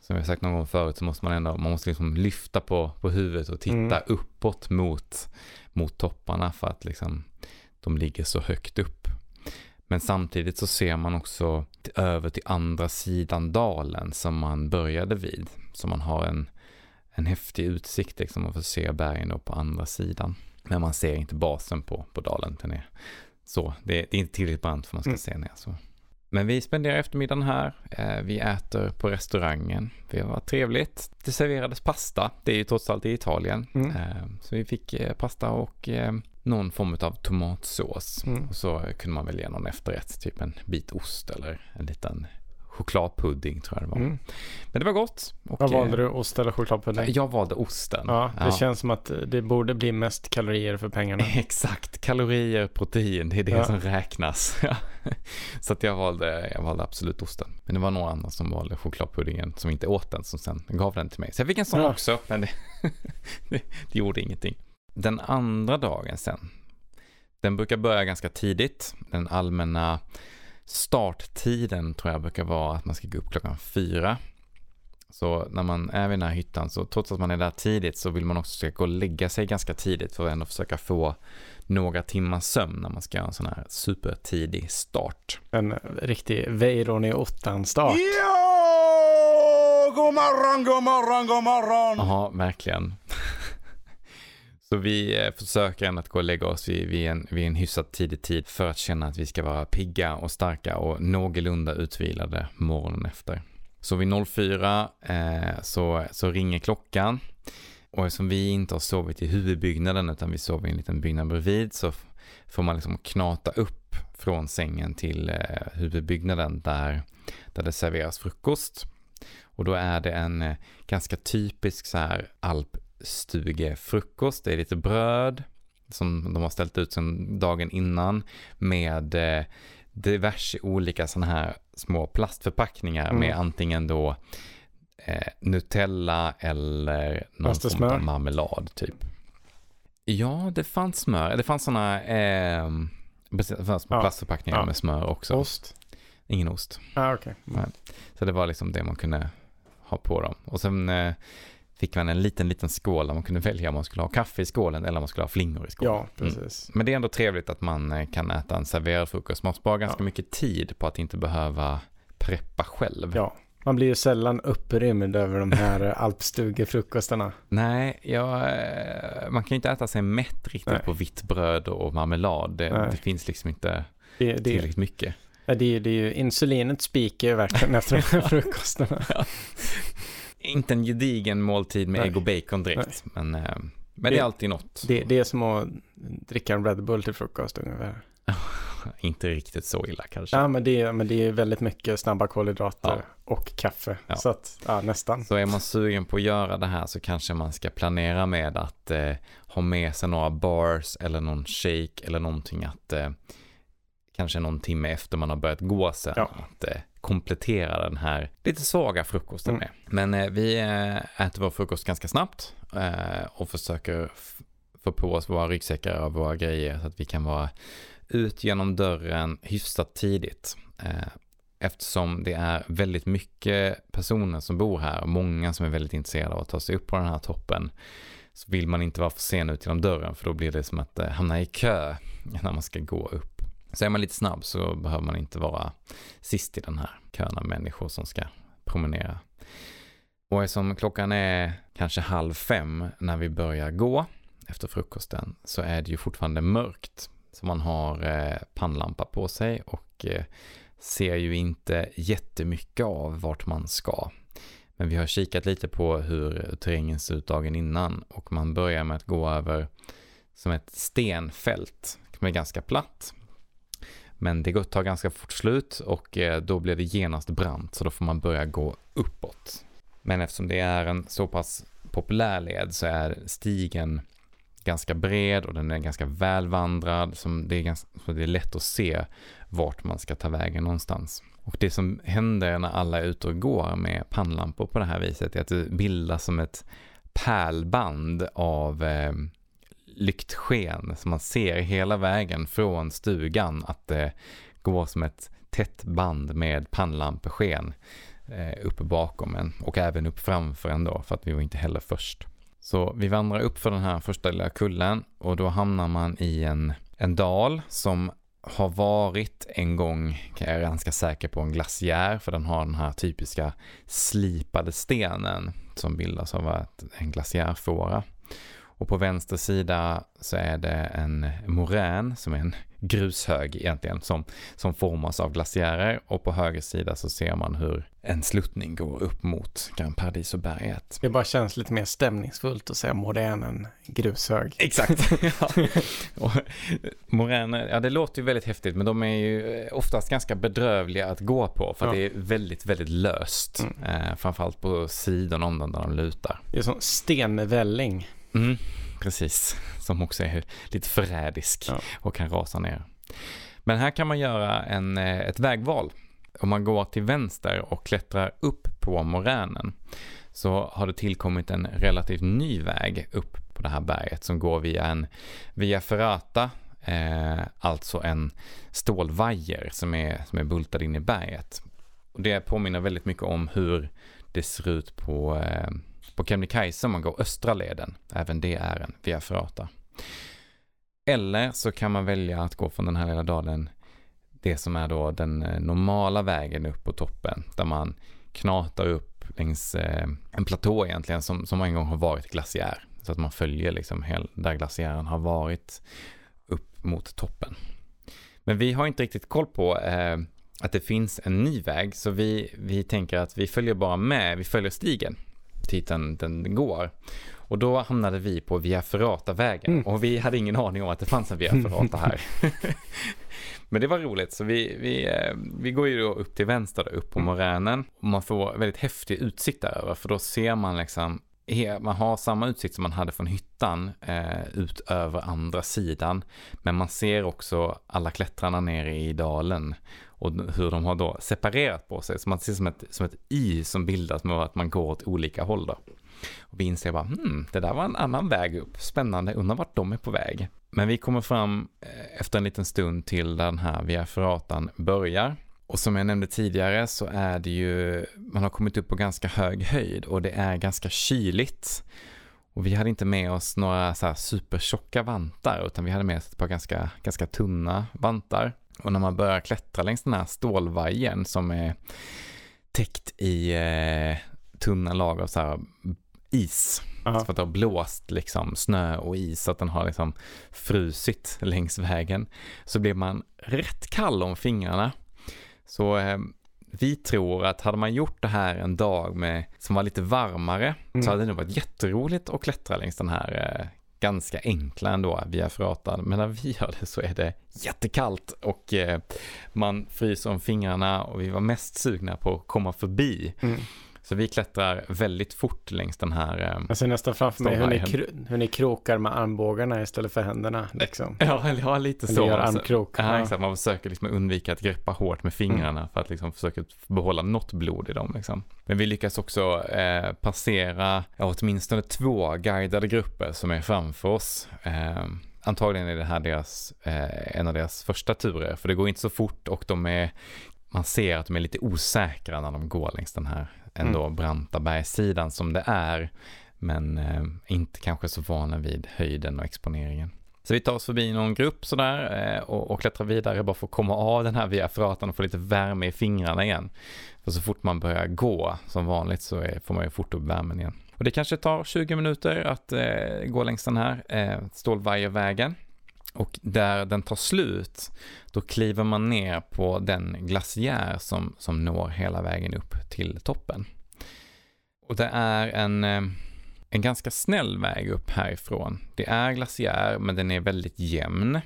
Som jag sagt någon gång förut så måste man ändå, man måste liksom lyfta på, på huvudet och titta Mm. uppåt mot, mot topparna för att liksom de ligger så högt upp. Men samtidigt så ser man också över till andra sidan dalen som man började vid. Så man har en, en häftig utsikt liksom och får se bergen då på andra sidan. Men man ser inte basen på, på dalen. Den är så, det, är- det är inte tillräckligt brant för man ska Mm. se ner så. Men vi spenderar eftermiddagen här. Eh, vi äter på restaurangen. Det var trevligt. Det serverades pasta. Det är ju trots allt i Italien. Mm. Eh, så vi fick eh, pasta och någon form av tomatsås. Mm. Och så kunde man välja någon efterrätt, typ en bit ost eller en liten chokladpudding tror jag det var. Mm. Men det var gott. Och, Vad valde du? Ost eller chokladpudding? Jag valde osten. Ja, det känns som att det borde bli mest kalorier för pengarna. *laughs* Exakt, kalorier, protein, det är det Ja. som räknas. *laughs* så att jag valde, jag valde absolut osten. Men det var några andra som valde chokladpuddingen som inte åt den som sen gav den till mig. Så jag fick en sån Ja. också, men det, *laughs* det, det gjorde ingenting. Den andra dagen sen, den brukar börja ganska tidigt. Den allmänna starttiden tror jag brukar vara att man ska gå upp klockan fyra. Så när man är vid den här hyttan så trots att man är där tidigt så vill man också försöka gå och lägga sig ganska tidigt för att ändå försöka få några timmars sömn när man ska göra en sån här supertidig start. En riktig Weiron i ottan-start. Jo! God morgon, god morgon, god morgon! Ja, verkligen. Så vi eh, försöker ändå att gå och lägga oss vid, vid, en, vid en hyfsat tidig tid för att känna att vi ska vara pigga och starka och någorlunda utvilade morgonen efter. Så vid 04 eh, så, så ringer klockan och eftersom vi inte har sovit i huvudbyggnaden utan vi sover i en liten byggnad bredvid så får man liksom knata upp från sängen till eh, huvudbyggnaden där, där det serveras frukost. Och då är det en eh, ganska typisk så här alp alpstugefrukost. Det är lite bröd som de har ställt ut som dagen innan med eh, diverse olika sådana här små plastförpackningar Mm. med antingen då eh, Nutella eller någon form av marmelad typ. Ja, det fanns smör. Det fanns sådana eh, det fanns Ja. plastförpackningar Ja. med smör också. Ost? Ingen ost. Ah, okej. Så det var liksom det man kunde ha på dem. Och sen eh, fick man en liten, liten skål där man kunde välja om man skulle ha kaffe i skålen eller om man skulle ha flingor i skålen. Ja, precis. Men det är ändå trevligt att man eh, kan äta en serverad frukost. Man sparar ganska Ja. mycket tid på att inte behöva preppa själv. Ja, man blir ju sällan upprymd över de här eh, alpstugefrukostarna. Nej, jag, eh, man kan ju inte äta sig mätt riktigt Nej. på vitt bröd och marmelad. Det, det finns liksom inte Det, det, tillräckligt mycket. ja, det, är- det är ju insulinet spiker ju verkligen efter de här *laughs* frukostarna. Inte en gedigen måltid med Nej. Ägg och bacon direkt. Men, eh, men det är Det- alltid något. Det, det är som att dricka en Red Bull till frukost ungefär. *laughs* Inte riktigt så illa kanske. Ja, men det, är- men det är väldigt mycket snabba kolhydrater Ja. och kaffe. Ja. Så att, ja, nästan. Så är man sugen på att göra det här så kanske man ska planera med att eh, ha med sig några bars eller någon shake eller någonting att eh, kanske någon timme efter man har börjat gå sen Ja. att eh, komplettera den här lite svaga frukosten Mm. med. Men eh, vi eh, äter vår frukost ganska snabbt eh, och försöker få på oss våra ryggsäckar och våra grejer så att vi kan vara ut genom dörren hyfsat tidigt. Eh, eftersom det är väldigt mycket personer som bor här och många som är väldigt intresserade av att ta sig upp på den här toppen så vill man inte vara för sen ut genom dörren för då blir det som att hamna i kö *laughs* när man ska gå upp. Så är man lite snabb så behöver man inte vara sist i den här kön av människor som ska promenera. Och eftersom klockan är kanske halv fem när vi börjar gå efter frukosten så är det ju fortfarande mörkt. Så man har eh, pannlampa på sig och eh, ser ju inte jättemycket av vart man ska. Men vi har kikat lite på hur terrängen ser ut dagen innan och man börjar med att gå över som ett stenfält som är ganska platt. Men det tar ganska fort slut och eh, då blir det genast brant så då får man börja gå uppåt. Men eftersom det är en så pass populär led så är stigen ganska bred och den är ganska välvandrad. Som det, är ganska, så det är lätt att se vart man ska ta vägen någonstans. Och det som händer när alla är ute och går med pannlampor på det här viset är att det bildas som ett pärlband av eh, lyktsken som man ser hela vägen från stugan att eh, det går som ett tätt band med pannlampesken eh, uppe bakom en och även upp framför en då för att vi var inte heller först. Så vi vandrar upp för den här första lilla kullen och då hamnar man i en, en dal som har varit en gång, jag är ganska säker på, en glaciär för den har den här typiska slipade stenen som bildas av en glaciärfåra. Och på vänster sida så är det en morän som är en *laughs* grushög egentligen som, som formas av glaciärer och på höger sida så ser man hur en sluttning går upp mot Gran Paradiso-berget. Det bara känns lite mer stämningsfullt att säga morän än grushög. Exakt. *laughs* ja. moräner, ja det låter ju väldigt häftigt men de är ju oftast ganska bedrövliga att gå på för ja. det är väldigt, väldigt löst. Mm. Eh, framförallt på sidan om den där de lutar. Det är som stenvälling. Mm, precis, som också är lite förrädisk ja. och kan rasa ner. Men här kan man göra en, eh, ett vägval. Om man går till vänster och klättrar upp på moränen så har det tillkommit en relativt ny väg upp på det här berget som går via en via Ferrata, eh, alltså en stålvajer som är, som är bultad in i berget. Och det påminner väldigt mycket om hur det ser ut på eh, på Kebnekaise om man går östra leden. Även det är en via Ferrata. Eller så kan man välja att gå från den här lilla dalen det som är då den eh, normala vägen upp på toppen där man knatar upp längs eh, en platå egentligen som, som en gång har varit glaciär. Så att man följer liksom hel, där glaciären har varit upp mot toppen. Men vi har inte riktigt koll på eh, att det finns en ny väg så vi, vi tänker att vi följer bara med, vi följer stigen dit den, går. Och då hamnade vi på Via Ferrata-vägen mm. och vi hade ingen aning om att det fanns en Via *laughs* Ferrata här. *laughs* Men det var roligt, så vi, vi, eh, vi går ju då upp till vänster, upp på mm. moränen. Och man får väldigt häftig utsikt däröver, för då ser man liksom man har samma utsikt som man hade från hyttan eh, ut över andra sidan. Men man ser också alla klättrarna nere i dalen och hur de har då separerat på sig. Så man ser som ett, som ett i som bildas med att man går åt olika håll då. Och vi inser bara, hmm, det där var en annan väg upp. Spännande, undrar vart de är på väg. Men vi kommer fram eh, efter en liten stund till där den här via Ferratan börjar. Och som jag nämnde tidigare så är det ju, man har kommit upp på ganska hög höjd och det är ganska kyligt. Och vi hade inte med oss några så här supertjocka vantar utan vi hade med oss ett par ganska, ganska tunna vantar. Och när man börjar klättra längs den här stålvajern som är täckt i eh, tunna lager av så här is. Aha. För att det har blåst liksom snö och is så att den har liksom frusit längs vägen. Så blir man rätt kall om fingrarna. Så eh, vi tror att hade man gjort det här en dag med, som var lite varmare mm. så hade det nog varit jätteroligt att klättra längs den här eh, ganska enkla ändå via Ferratan. Men när vi gör det så är det jättekallt och eh, man fryser om fingrarna och vi var mest sugna på att komma förbi. Mm. Så vi klättrar väldigt fort längs den här eh, Jag ser nästan framför mig hur ni, hur ni krokar med armbågarna istället för händerna. Liksom. *laughs* Ja, ja lite så. Eller armkrok. Ja, exakt. Man försöker liksom undvika att greppa hårt med fingrarna mm. för att liksom försöka behålla något blod i dem. Liksom. Men vi lyckas också eh, passera ja, åtminstone två guidade grupper som är framför oss. Eh, antagligen är det här deras, eh, en av deras första turer, för det går inte så fort och de är, man ser att de är lite osäkra när de går längs den här ändå mm. branta bergssidan som det är, men eh, inte kanske så vana vid höjden och exponeringen. Så vi tar oss förbi någon grupp sådär eh, och, och klättrar vidare bara för att komma av den här via fratan och få lite värme i fingrarna igen. För så fort man börjar gå som vanligt så är, får man ju fort upp värmen igen. Och det kanske tar 20 minuter att eh, gå längs den här eh, stålvajervägen. Och där den tar slut, då kliver man ner på den glaciär som, som når hela vägen upp till toppen. Och det är en, eh, en ganska snäll väg upp härifrån. Det är glaciär, men den är väldigt jämn.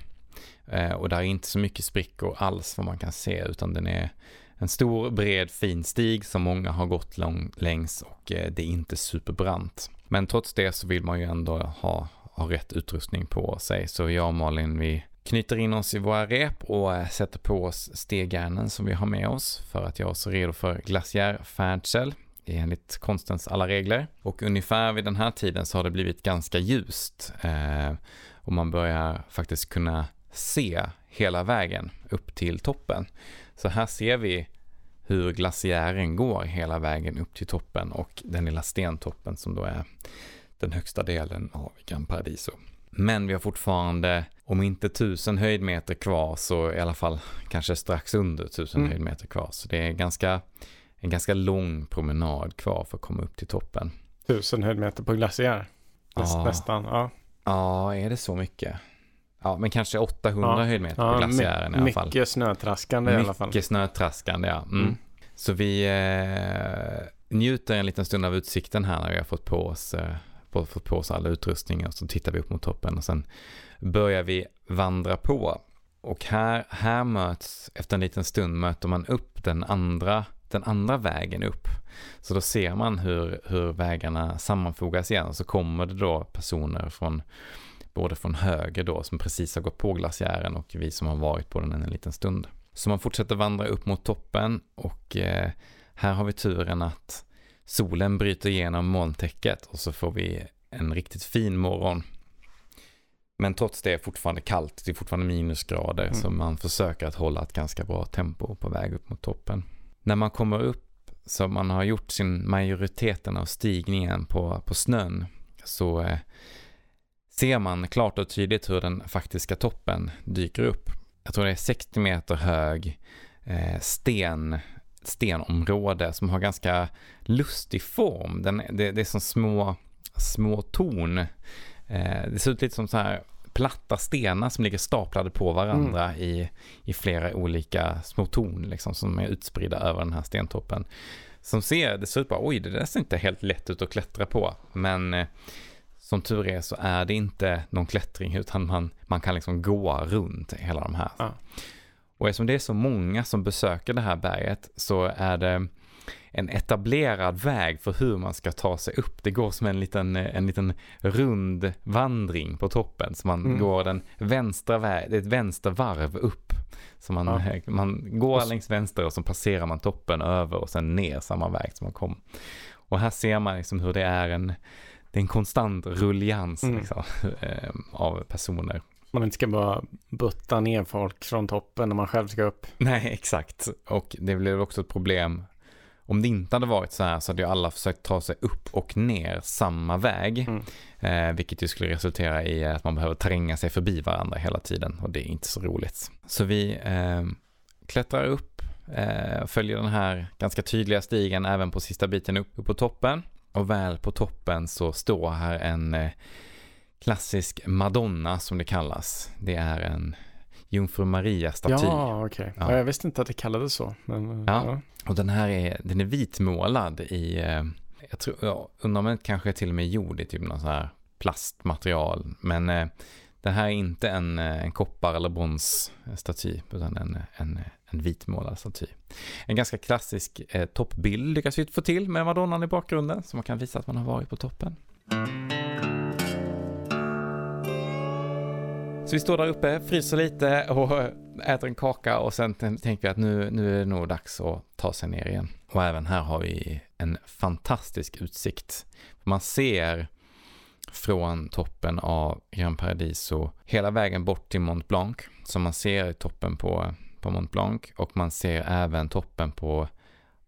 Eh, och där är inte så mycket sprickor alls vad man kan se, utan den är en stor, bred, fin stig som många har gått lång, längs och eh, det är inte superbrant. Men trots det så vill man ju ändå ha, har rätt utrustning på sig. Så jag och Malin, vi knyter in oss i våra rep och eh, sätter på oss stegjärnen som vi har med oss för att göra oss redo för glaciärfärdsel enligt konstens alla regler. Och ungefär vid den här tiden så har det blivit ganska ljust eh, och man börjar faktiskt kunna se hela vägen upp till toppen. Så här ser vi hur glaciären går hela vägen upp till toppen och den lilla stentoppen som då är den högsta delen av Gran Paradiso. Men vi har fortfarande, om inte tusen höjdmeter kvar, så i alla fall kanske strax under tusen mm. höjdmeter kvar. Så det är ganska, en ganska lång promenad kvar för att komma upp till toppen. Tusen höjdmeter på glaciär? Näst, ja. Nästan, ja. Ja, är det så mycket? Ja, men kanske 800 ja. höjdmeter ja, på glaciären i alla fall. Mycket snötraskande mycket i alla fall. Mycket snötraskande, ja. Mm. Mm. Så vi eh, njuter en liten stund av utsikten här när vi har fått på oss, eh, fått på oss all utrustning och så tittar vi upp mot toppen och sen börjar vi vandra på. Och här, här möts, efter en liten stund möter man upp den andra, den andra vägen upp. Så då ser man hur, hur vägarna sammanfogas igen och så kommer det då personer från både från höger då som precis har gått på glaciären och vi som har varit på den en liten stund. Så man fortsätter vandra upp mot toppen och eh, här har vi turen att solen bryter igenom molntäcket och så får vi en riktigt fin morgon. Men trots det är det fortfarande kallt, det är fortfarande minusgrader mm. så man försöker att hålla ett ganska bra tempo på väg upp mot toppen. När man kommer upp så man har gjort sin majoriteten av stigningen på, på snön så eh, ser man klart och tydligt hur den faktiska toppen dyker upp. Jag tror det är 60 meter hög eh, sten, stenområde som har ganska lustig form. Den, det, det är som små, små torn. Eh, det ser ut lite som så här platta stenar som ligger staplade på varandra mm. i, i flera olika små torn liksom, som är utspridda över den här stentoppen. Som ser, det ser ut bara, oj det där ser inte helt lätt ut att klättra på. Men eh, som tur är så är det inte någon klättring utan man, man kan liksom gå runt hela de här. Ja. Och eftersom det är så många som besöker det här berget så är det en etablerad väg för hur man ska ta sig upp. Det går som en liten, en liten rund vandring på toppen. Så man mm. går den vänstra vägen, det är ett vänstervarv upp. Så man, ja. man går längs vänster och så passerar man toppen över och sen ner samma väg som man kom. Och här ser man liksom hur det är en, det är en konstant rullians mm. liksom, *laughs* eh, av personer. Man inte ska bara butta ner folk från toppen när man själv ska upp. Nej, exakt. Och det blev också ett problem. Om det inte hade varit så här så hade ju alla försökt ta sig upp och ner samma väg. Mm. Eh, vilket ju skulle resultera i att man behöver tränga sig förbi varandra hela tiden. Och det är inte så roligt. Så vi eh, klättrar upp, eh, följer den här ganska tydliga stigen även på sista biten upp, upp på toppen. Och väl på toppen så står här en eh, klassisk Madonna som det kallas. Det är en Jungfru Maria-staty. Ja, okej. Okay. Ja. Jag visste inte att det kallades så. Men, ja. ja. och den här är, den är vitmålad i, eh, jag tror, jag undrar kanske är till och med gjord i typ någon så här plastmaterial. Men eh, det här är inte en, en koppar eller bronsstaty, utan en, en, en vitmålad staty. En ganska klassisk eh, toppbild lyckas vi få till med Madonnan i bakgrunden, så man kan visa att man har varit på toppen. Så vi står där uppe, fryser lite och *laughs* äter en kaka och sen tänker vi att nu, nu är det nog dags att ta sig ner igen. Och även här har vi en fantastisk utsikt. Man ser från toppen av Gran Paradiso hela vägen bort till Mont Blanc som man ser toppen på, på Mont Blanc och man ser även toppen på,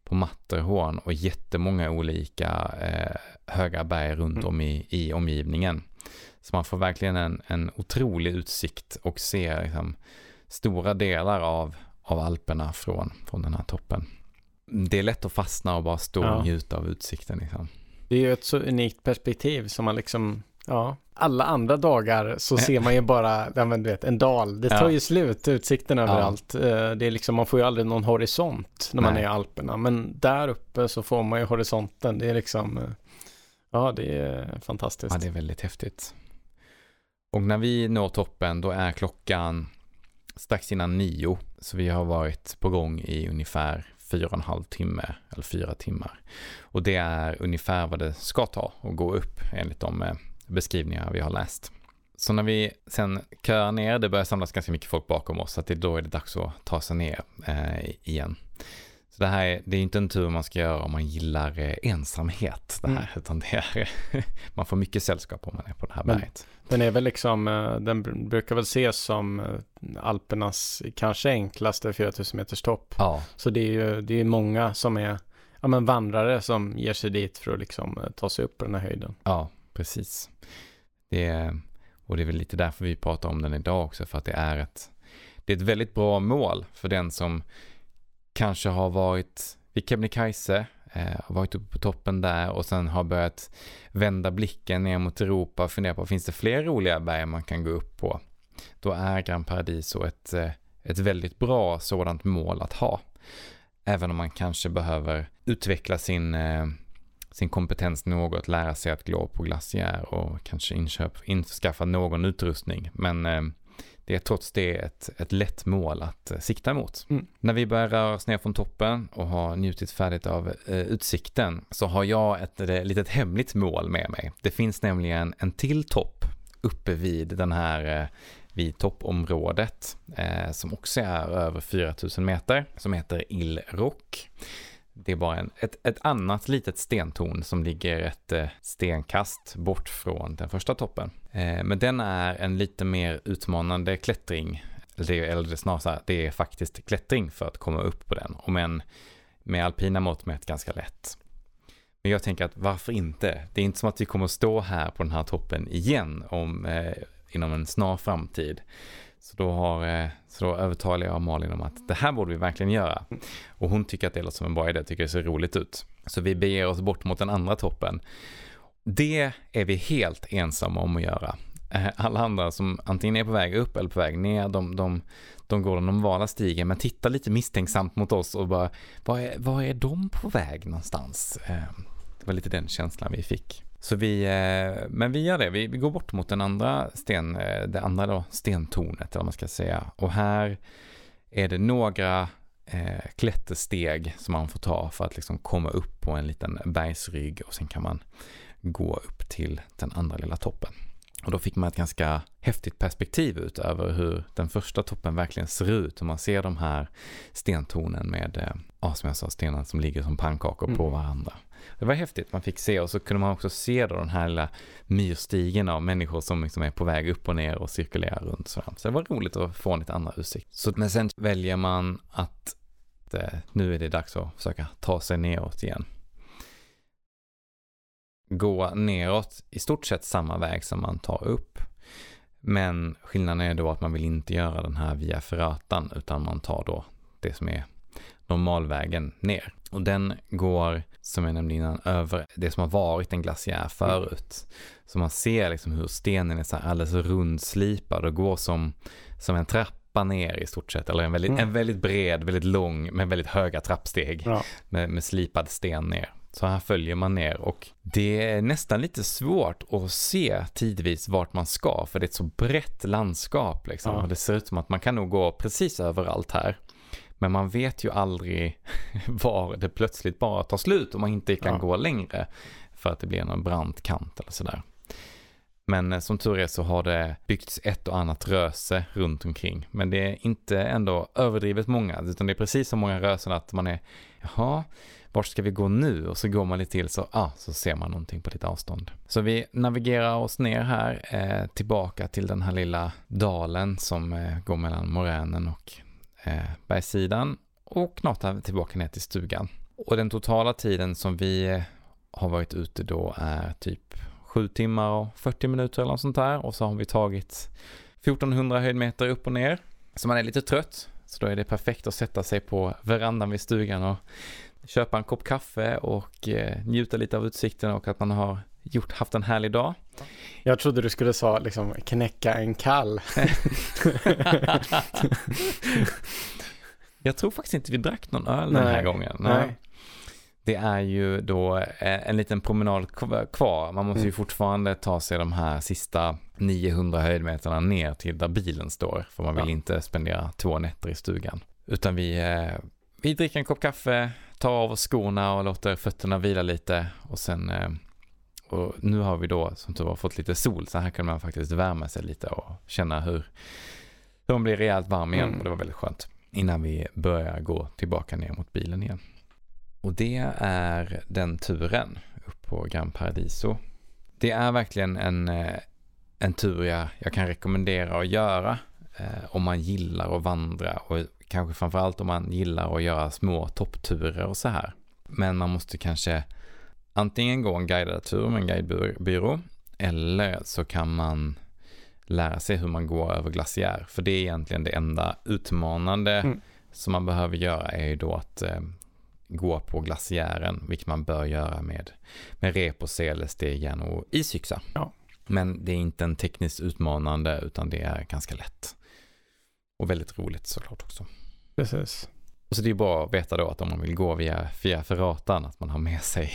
på Matterhorn och jättemånga olika eh, höga berg runt mm. om i, i omgivningen. Så man får verkligen en, en otrolig utsikt och ser liksom, stora delar av, av Alperna från, från den här toppen. Det är lätt att fastna och bara stå och njuta av utsikten. Liksom. Det är ju ett så unikt perspektiv som man liksom Ja, alla andra dagar så *laughs* ser man ju bara, ja, men du vet, en dal. Det tar Ja. ju slut, utsikten överallt. Eh, Det är liksom, man får ju aldrig någon horisont när man Nej. är i Alperna. Men där uppe så får man ju horisonten. Det är liksom, eh, ja det är fantastiskt. Ja, det är väldigt häftigt. Och när vi når toppen då är klockan strax innan nio. Så vi har varit på gång i ungefär fyra och en halv timme eller fyra timmar. Och det är ungefär vad det ska ta att gå upp enligt de eh, beskrivningar vi har läst. Så när vi sen köar ner, det börjar samlas ganska mycket folk bakom oss, så att det, då är det dags att ta sig ner eh, igen. Så det här är, det är inte en tur man ska göra om man gillar eh, ensamhet, det här, Mm. utan det är, *laughs* man får mycket sällskap om man är på det här Men- berget. Den är väl liksom, eh, den br- brukar väl ses som eh, Alpernas kanske enklaste 4000 meters topp. Ja, Så det är ju det är många som är ja, men vandrare som ger sig dit för att liksom ta sig upp på den här höjden. ja, precis. Det är, och det är väl lite därför vi pratar om den idag också, för att det är ett, det är ett väldigt bra mål för den som kanske har varit vid Kebnekaise, eh, har varit uppe på toppen där och sen har börjat vända blicken ner mot Europa och fundera på, finns det fler roliga berg man kan gå upp på? Då är Gran Paradiso ett, eh, ett väldigt bra sådant mål att ha. Även om man kanske behöver utveckla sin, eh, sin kompetens något, lära sig att gå på glaciär och kanske inköp, införskaffa någon utrustning. Men det är trots det ett, ett lätt mål att eh, sikta mot. Mm. När vi börjar röra oss ner från toppen och har njutit färdigt av eh, utsikten så har jag ett eh, litet hemligt mål med mig. Det finns nämligen en till topp uppe vid den här eh, vid toppområdet eh, som också är över 4000 meter som heter Il Rock. Det är bara en, ett, ett annat litet stentorn som ligger ett eh, stenkast bort från den första toppen. Eh, men den är en lite mer utmanande klättring. Eller eller snarare så här, det är faktiskt klättring för att komma upp på den. Om än med alpina mått mätt ganska lätt. Men jag tänker att varför inte? Det är inte som att vi kommer stå här på den här toppen igen om, eh, inom en snar framtid. Så då, har, eh, så då övertalar jag Malin om att det här borde vi verkligen göra. Och hon tycker att det låter som en bra idé, tycker det ser roligt ut. Så vi beger oss bort mot den andra toppen. Det är vi helt ensamma om att göra. Eh, alla andra som antingen är på väg upp eller på väg ner, de, de, de går den normala stigen men tittar lite misstänksamt mot oss och bara, var är, var är de på väg någonstans? Eh, det var lite den känslan vi fick. Så vi, eh, men vi gör det, vi, vi går bort mot den andra sten, det andra då, stentornet eller vad man ska säga. Och här är det några eh, klättersteg som man får ta för att liksom komma upp på en liten bergsrygg och sen kan man gå upp till den andra lilla toppen. Och då fick man ett ganska häftigt perspektiv ut över hur den första toppen verkligen ser ut. Och man ser de här stentornen med, eh, ja som jag sa, stenar som ligger som pannkakor på Mm. varandra. Det var häftigt, man fick se och så kunde man också se då den här lilla myrstigen av människor som liksom är på väg upp och ner och cirkulerar runt. Sådär. Så det var roligt att få en lite annan utsikt. Så, men sen väljer man att eh, nu är det dags att försöka ta sig neråt igen. Gå neråt i stort sett samma väg som man tar upp. Men skillnaden är då att man vill inte göra den här via Ferratan utan man tar då det som är normalvägen ner. Och den går, som jag nämnde innan, över det som har varit en glaciär förut. Så man ser liksom hur stenen är så här alldeles rundslipad och går som, som en trappa ner i stort sett. Eller en väldigt, Mm. en väldigt bred, väldigt lång, med väldigt höga trappsteg Ja. med, med slipad sten ner. Så här följer man ner och det är nästan lite svårt att se tidvis vart man ska för det är ett så brett landskap liksom. Ja. Och det ser ut som att man kan nog gå precis överallt här. Men man vet ju aldrig *laughs* var det plötsligt bara tar slut och man inte kan Ja. gå längre för att det blir en brant kant eller sådär. Men eh, som tur är så har det byggts ett och annat röse runt omkring. Men det är inte ändå överdrivet många, utan det är precis så många rösen att man är, jaha, vart ska vi gå nu? Och så går man lite till så, ah, så ser man någonting på lite avstånd. Så vi navigerar oss ner här, eh, tillbaka till den här lilla dalen som eh, går mellan moränen och eh, bergssidan. Och knatar tillbaka ner till stugan. Och den totala tiden som vi eh, har varit ute då är typ 7 timmar och 40 minuter eller något sånt där. Och så har vi tagit 1400 höjdmeter upp och ner. Så man är lite trött. Så då är det perfekt att sätta sig på verandan vid stugan och köpa en kopp kaffe och eh, njuta lite av utsikten och att man har gjort, haft en härlig dag. Jag trodde du skulle säga liksom knäcka en kall. *laughs* Jag tror faktiskt inte vi drack någon öl den här Nej, gången. nej. Det är ju då eh, en liten promenad kv- kvar. Man måste ju Mm. fortfarande ta sig de här sista 900 höjdmeterna ner till där bilen står. För man vill Ja. inte spendera två nätter i stugan. Utan vi, eh, vi dricker en kopp kaffe, tar av oss skorna och låter fötterna vila lite. Och sen, eh, och nu har vi då som tur var fått lite sol. Så här kan man faktiskt värma sig lite och känna hur, hur man blir rejält varm igen. Mm. Och det var väldigt skönt. Innan vi börjar gå tillbaka ner mot bilen igen. Och det är den turen upp på Gran Paradiso. Det är verkligen en, eh, en tur jag, jag kan rekommendera att göra eh, om man gillar att vandra och kanske framförallt om man gillar att göra små toppturer och så här. Men man måste kanske antingen gå en guidad tur med en guidebyrå eller så kan man lära sig hur man går över glaciär. För det är egentligen det enda utmanande Mm. som man behöver göra är ju då att eh, gå på glaciären, vilket man bör göra med, med rep och sele, stegjärn och isyxa. Ja. Men det är inte en tekniskt utmanande utan det är ganska lätt. Och väldigt roligt såklart också. Precis. Och så det är bra att veta då att om man vill gå via, via Ferratan att man har med sig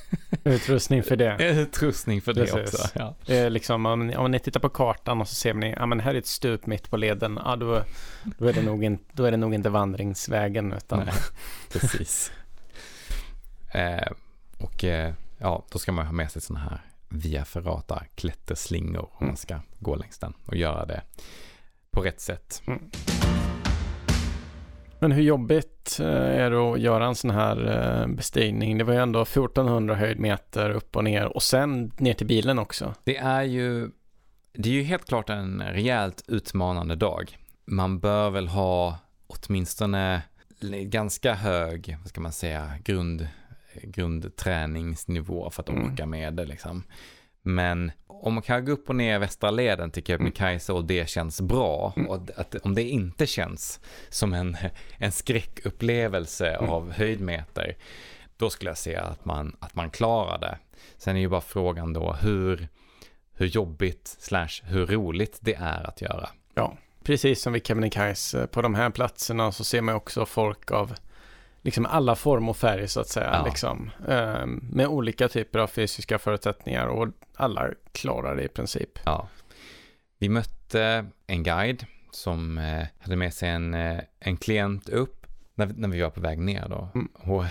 *laughs* Utrustning för det. utrustning för det Precis. också. Ja. Det är liksom, om, om ni tittar på kartan och så ser ni, ja men här är ett stup mitt på leden, ja då, då, är, det nog in, då är det nog inte vandringsvägen utan Nej, precis. *laughs* eh, och eh, ja, då ska man ha med sig sådana här via ferrata klätterslingor om Mm. man ska gå längs den och göra det på rätt sätt. Men hur jobbigt eh, är det att göra en sån här eh, bestigning? Det var ju ändå 1400 höjdmeter upp och ner och sen ner till bilen också. Det är ju, det är ju helt klart en rejält utmanande dag. Man bör väl ha åtminstone ganska hög, vad ska man säga, grund, grundträningsnivå för att Mm. orka med det liksom. Men om man kan gå upp och ner västra leden till Kebnekaise och det känns bra Mm. och att, om det inte känns som en, *laughs* en skräckupplevelse Mm. av höjdmeter, då skulle jag säga att man, att man klarar det. Sen är ju bara frågan då hur, hur jobbigt slash hur roligt det är att göra. Ja, precis som vid Kebnekaise. På de här platserna så ser man också folk av liksom alla form och färg så att säga. Ja. Liksom, eh, med olika typer av fysiska förutsättningar och alla klarar det i princip. Ja. Vi mötte en guide som eh, hade med sig en, eh, en klient upp när, vi- när vi var på väg ner då. Mm. Och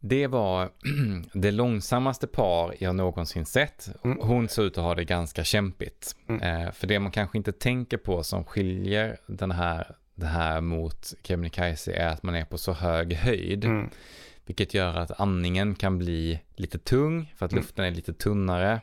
det var *clears throat* det långsammaste par jag någonsin sett. Mm. Hon såg ut att ha det ganska kämpigt. Mm. Eh, för det man kanske inte tänker på som skiljer den här, det här mot Kebnekaise är att man är på så hög höjd. Mm. Vilket gör att andningen kan bli lite tung för att Mm. luften är lite tunnare.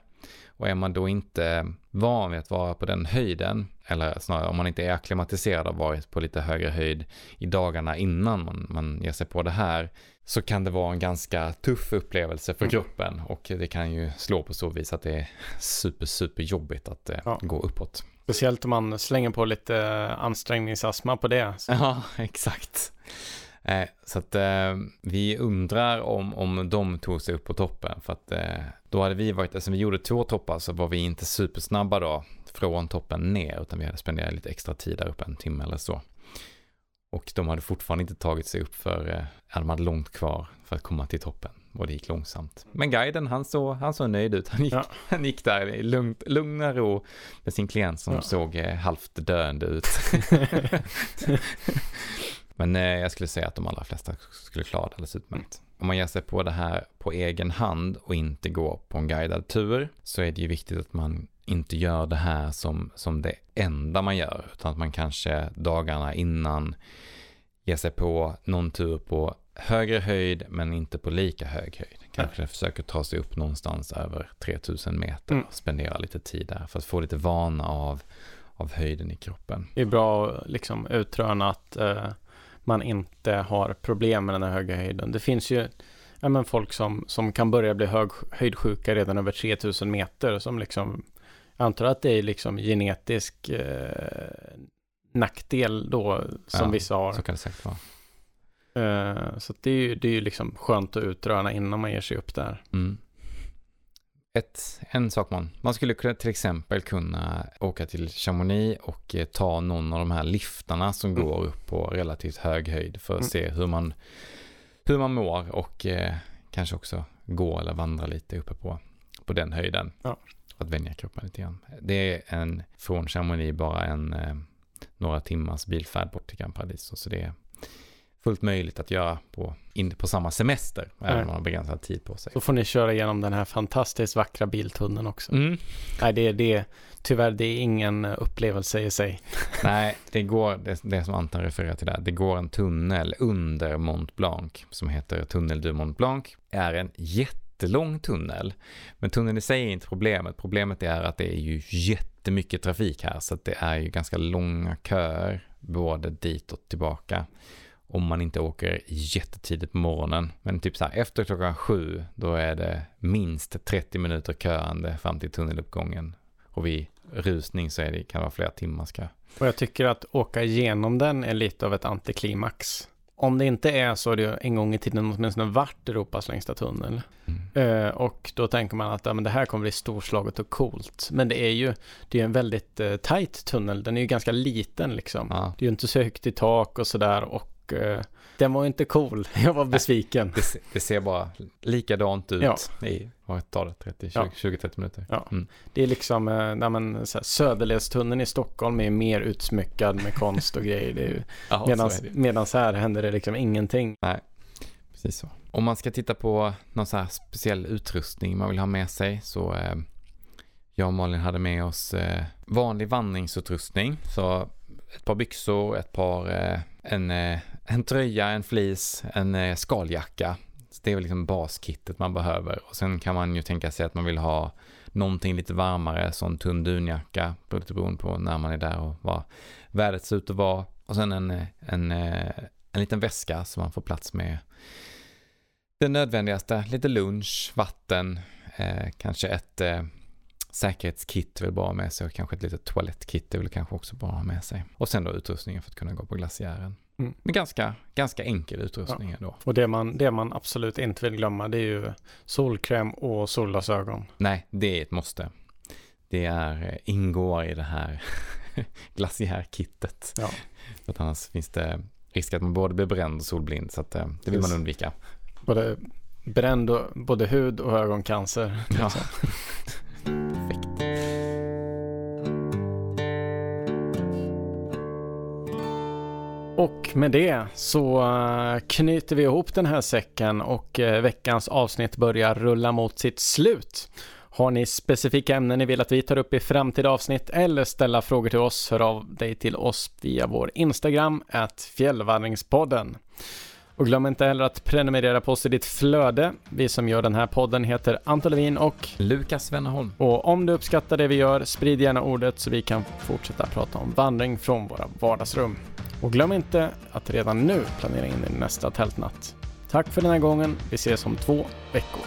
Och är man då inte van vid att vara på den höjden, eller snarare om man inte är akklimatiserad och varit på lite högre höjd i dagarna innan man, man ger sig på det här, så kan det vara en ganska tuff upplevelse för Mm. kroppen. Och det kan ju slå på så vis att det är super, super jobbigt att eh, Ja. gå uppåt. Speciellt om man slänger på lite eh, ansträngningsastma på det. Så, *laughs* Ja, exakt. Eh, så att eh, vi undrar om, om de tog sig upp på toppen. För att eh, då hade vi varit, eftersom vi gjorde två toppar så var vi inte supersnabba då från toppen ner. Utan vi hade spenderat lite extra tid där uppe, en timme eller så. Och de hade fortfarande inte tagit sig upp för, eh, ja, de hade långt kvar för att komma till toppen. Och det gick långsamt. Men guiden, han såg, han såg nöjd ut. Han gick, Ja. *laughs* han gick där i lugnt, lugn och ro med sin klient som Ja. såg eh, halvt döende ut. *laughs* Men eh, jag skulle säga att de allra flesta skulle klara det alldeles utmärkt. Om man ger sig på det här på egen hand och inte går på en guidad tur så är det ju viktigt att man inte gör det här som, som det enda man gör. Utan att man kanske dagarna innan ger sig på någon tur på högre höjd men inte på lika hög höjd. Kanske försöker ta sig upp någonstans över 3000 meter Mm. och spendera lite tid där för att få lite vana av, av höjden i kroppen. det är bra att liksom utröna att eh, man inte har problem med den här höga höjden. Det finns ju ja, men folk som, som kan börja bli hög, höjdsjuka redan över 3000 meter som liksom jag antar att det är liksom genetisk eh, nackdel då som Ja, vissa har. Så kan det säkert vara. Eh, så det är ju det är liksom skönt att utröna innan man ger sig upp där. Mm. ett, en sak man, man skulle kunna, till exempel kunna åka till Chamonix och eh, ta någon av de här liftarna som Mm. går upp på relativt hög höjd för att Mm. se hur man, hur man mår och eh, kanske också gå eller vandra lite uppe på, på den höjden. Ja. Att vänja kroppen lite grann. Det är en, från Chamonix bara en, eh, några timmars bilfärd bort till Grand Paradiso så det är fullt möjligt att göra på, in, på samma semester, även om man har begränsad tid på sig. Så får ni köra igenom den här fantastiskt vackra biltunneln också. Mm. Nej, det, det, tyvärr, det är ingen upplevelse i sig. *laughs* Nej, det går, det, det som Anton refererar till där, det går en tunnel under Mont Blanc som heter Tunnel du Mont Blanc. är en jättelång tunnel. Men tunneln i sig är inte problemet. Problemet är att det är ju jättemycket trafik här så att det är ju ganska långa köer både dit och tillbaka. Om man inte åker jättetidigt på morgonen. Men typ så här efter klockan sju då är det minst 30 minuter köande fram till tunneluppgången. Och vid rusning så är det, kan det vara flera timmars kö. Och jag tycker att åka igenom den är lite av ett antiklimax. Om det inte är så har det en gång i tiden åtminstone varit Europas längsta tunnel. Mm. Eh, och då tänker man att ja, men det här kommer bli storslaget och coolt. Men det är ju det är en väldigt eh, tight tunnel. Den är ju ganska liten liksom. Ja, Det är ju inte så högt i tak och sådär. Och eh, den var inte cool. *laughs* Jag var besviken. det, det ser bara likadant ut Ja. i, vad tar det, 30, Ja. 20-30 minuter? Ja. Mm. Det är liksom, eh, nej, men, så här, Söderledstunneln i Stockholm är mer utsmyckad med konst och grejer. *laughs* Medans här händer det liksom ingenting. Precis så. Om man ska titta på någon så här speciell utrustning man vill ha med sig så eh, jag och Malin hade med oss eh, vanlig vandringsutrustning. Så ett par byxor, ett par, eh, en, eh, en tröja, en fleece, en eh, skaljacka. Så det är väl liksom baskittet man behöver. Och sen kan man ju tänka sig att man vill ha någonting lite varmare, sån tunn dunjacka, lite beroende på när man är där och vad vädret ser ut att vara. Och sen en, eh, en, eh, en liten väska så man får plats med det nödvändigaste, lite lunch, vatten, eh, kanske ett eh, säkerhetskit är väl bra med sig och kanske ett litet toalettkit är väl kanske också bra att ha med sig. Och sen då utrustningen för att kunna gå på glaciären. Mm. Men ganska, ganska enkel utrustning ändå. Och det man, det man absolut inte vill glömma det är ju solkräm och solglasögon. Nej, det är ett måste. Det är, eh, ingår i det här *laughs* glaciärkittet. Ja. För att annars finns det risk att man både blir bränd och solblind så att eh, det vill Precis. man undvika. Både bränd och, både hud och ögoncancer. Ja. *laughs* Och med det så eh, knyter vi ihop den här säcken och eh, veckans avsnitt börjar rulla mot sitt slut. Har ni specifika ämnen ni vill att vi tar upp i framtida avsnitt eller ställa frågor till oss, hör av dig till oss via vår Instagram, at fjällvandringspodden. Och glöm inte heller att prenumerera på oss i ditt flöde. Vi som gör den här podden heter Anton Levin och Lukas Wennerholm. och om du uppskattar det vi gör, sprid gärna ordet så vi kan fortsätta prata om vandring från våra vardagsrum. Och glöm inte att redan nu planera in din nästa tältnatt. Tack för den här gången. Vi ses om två veckor.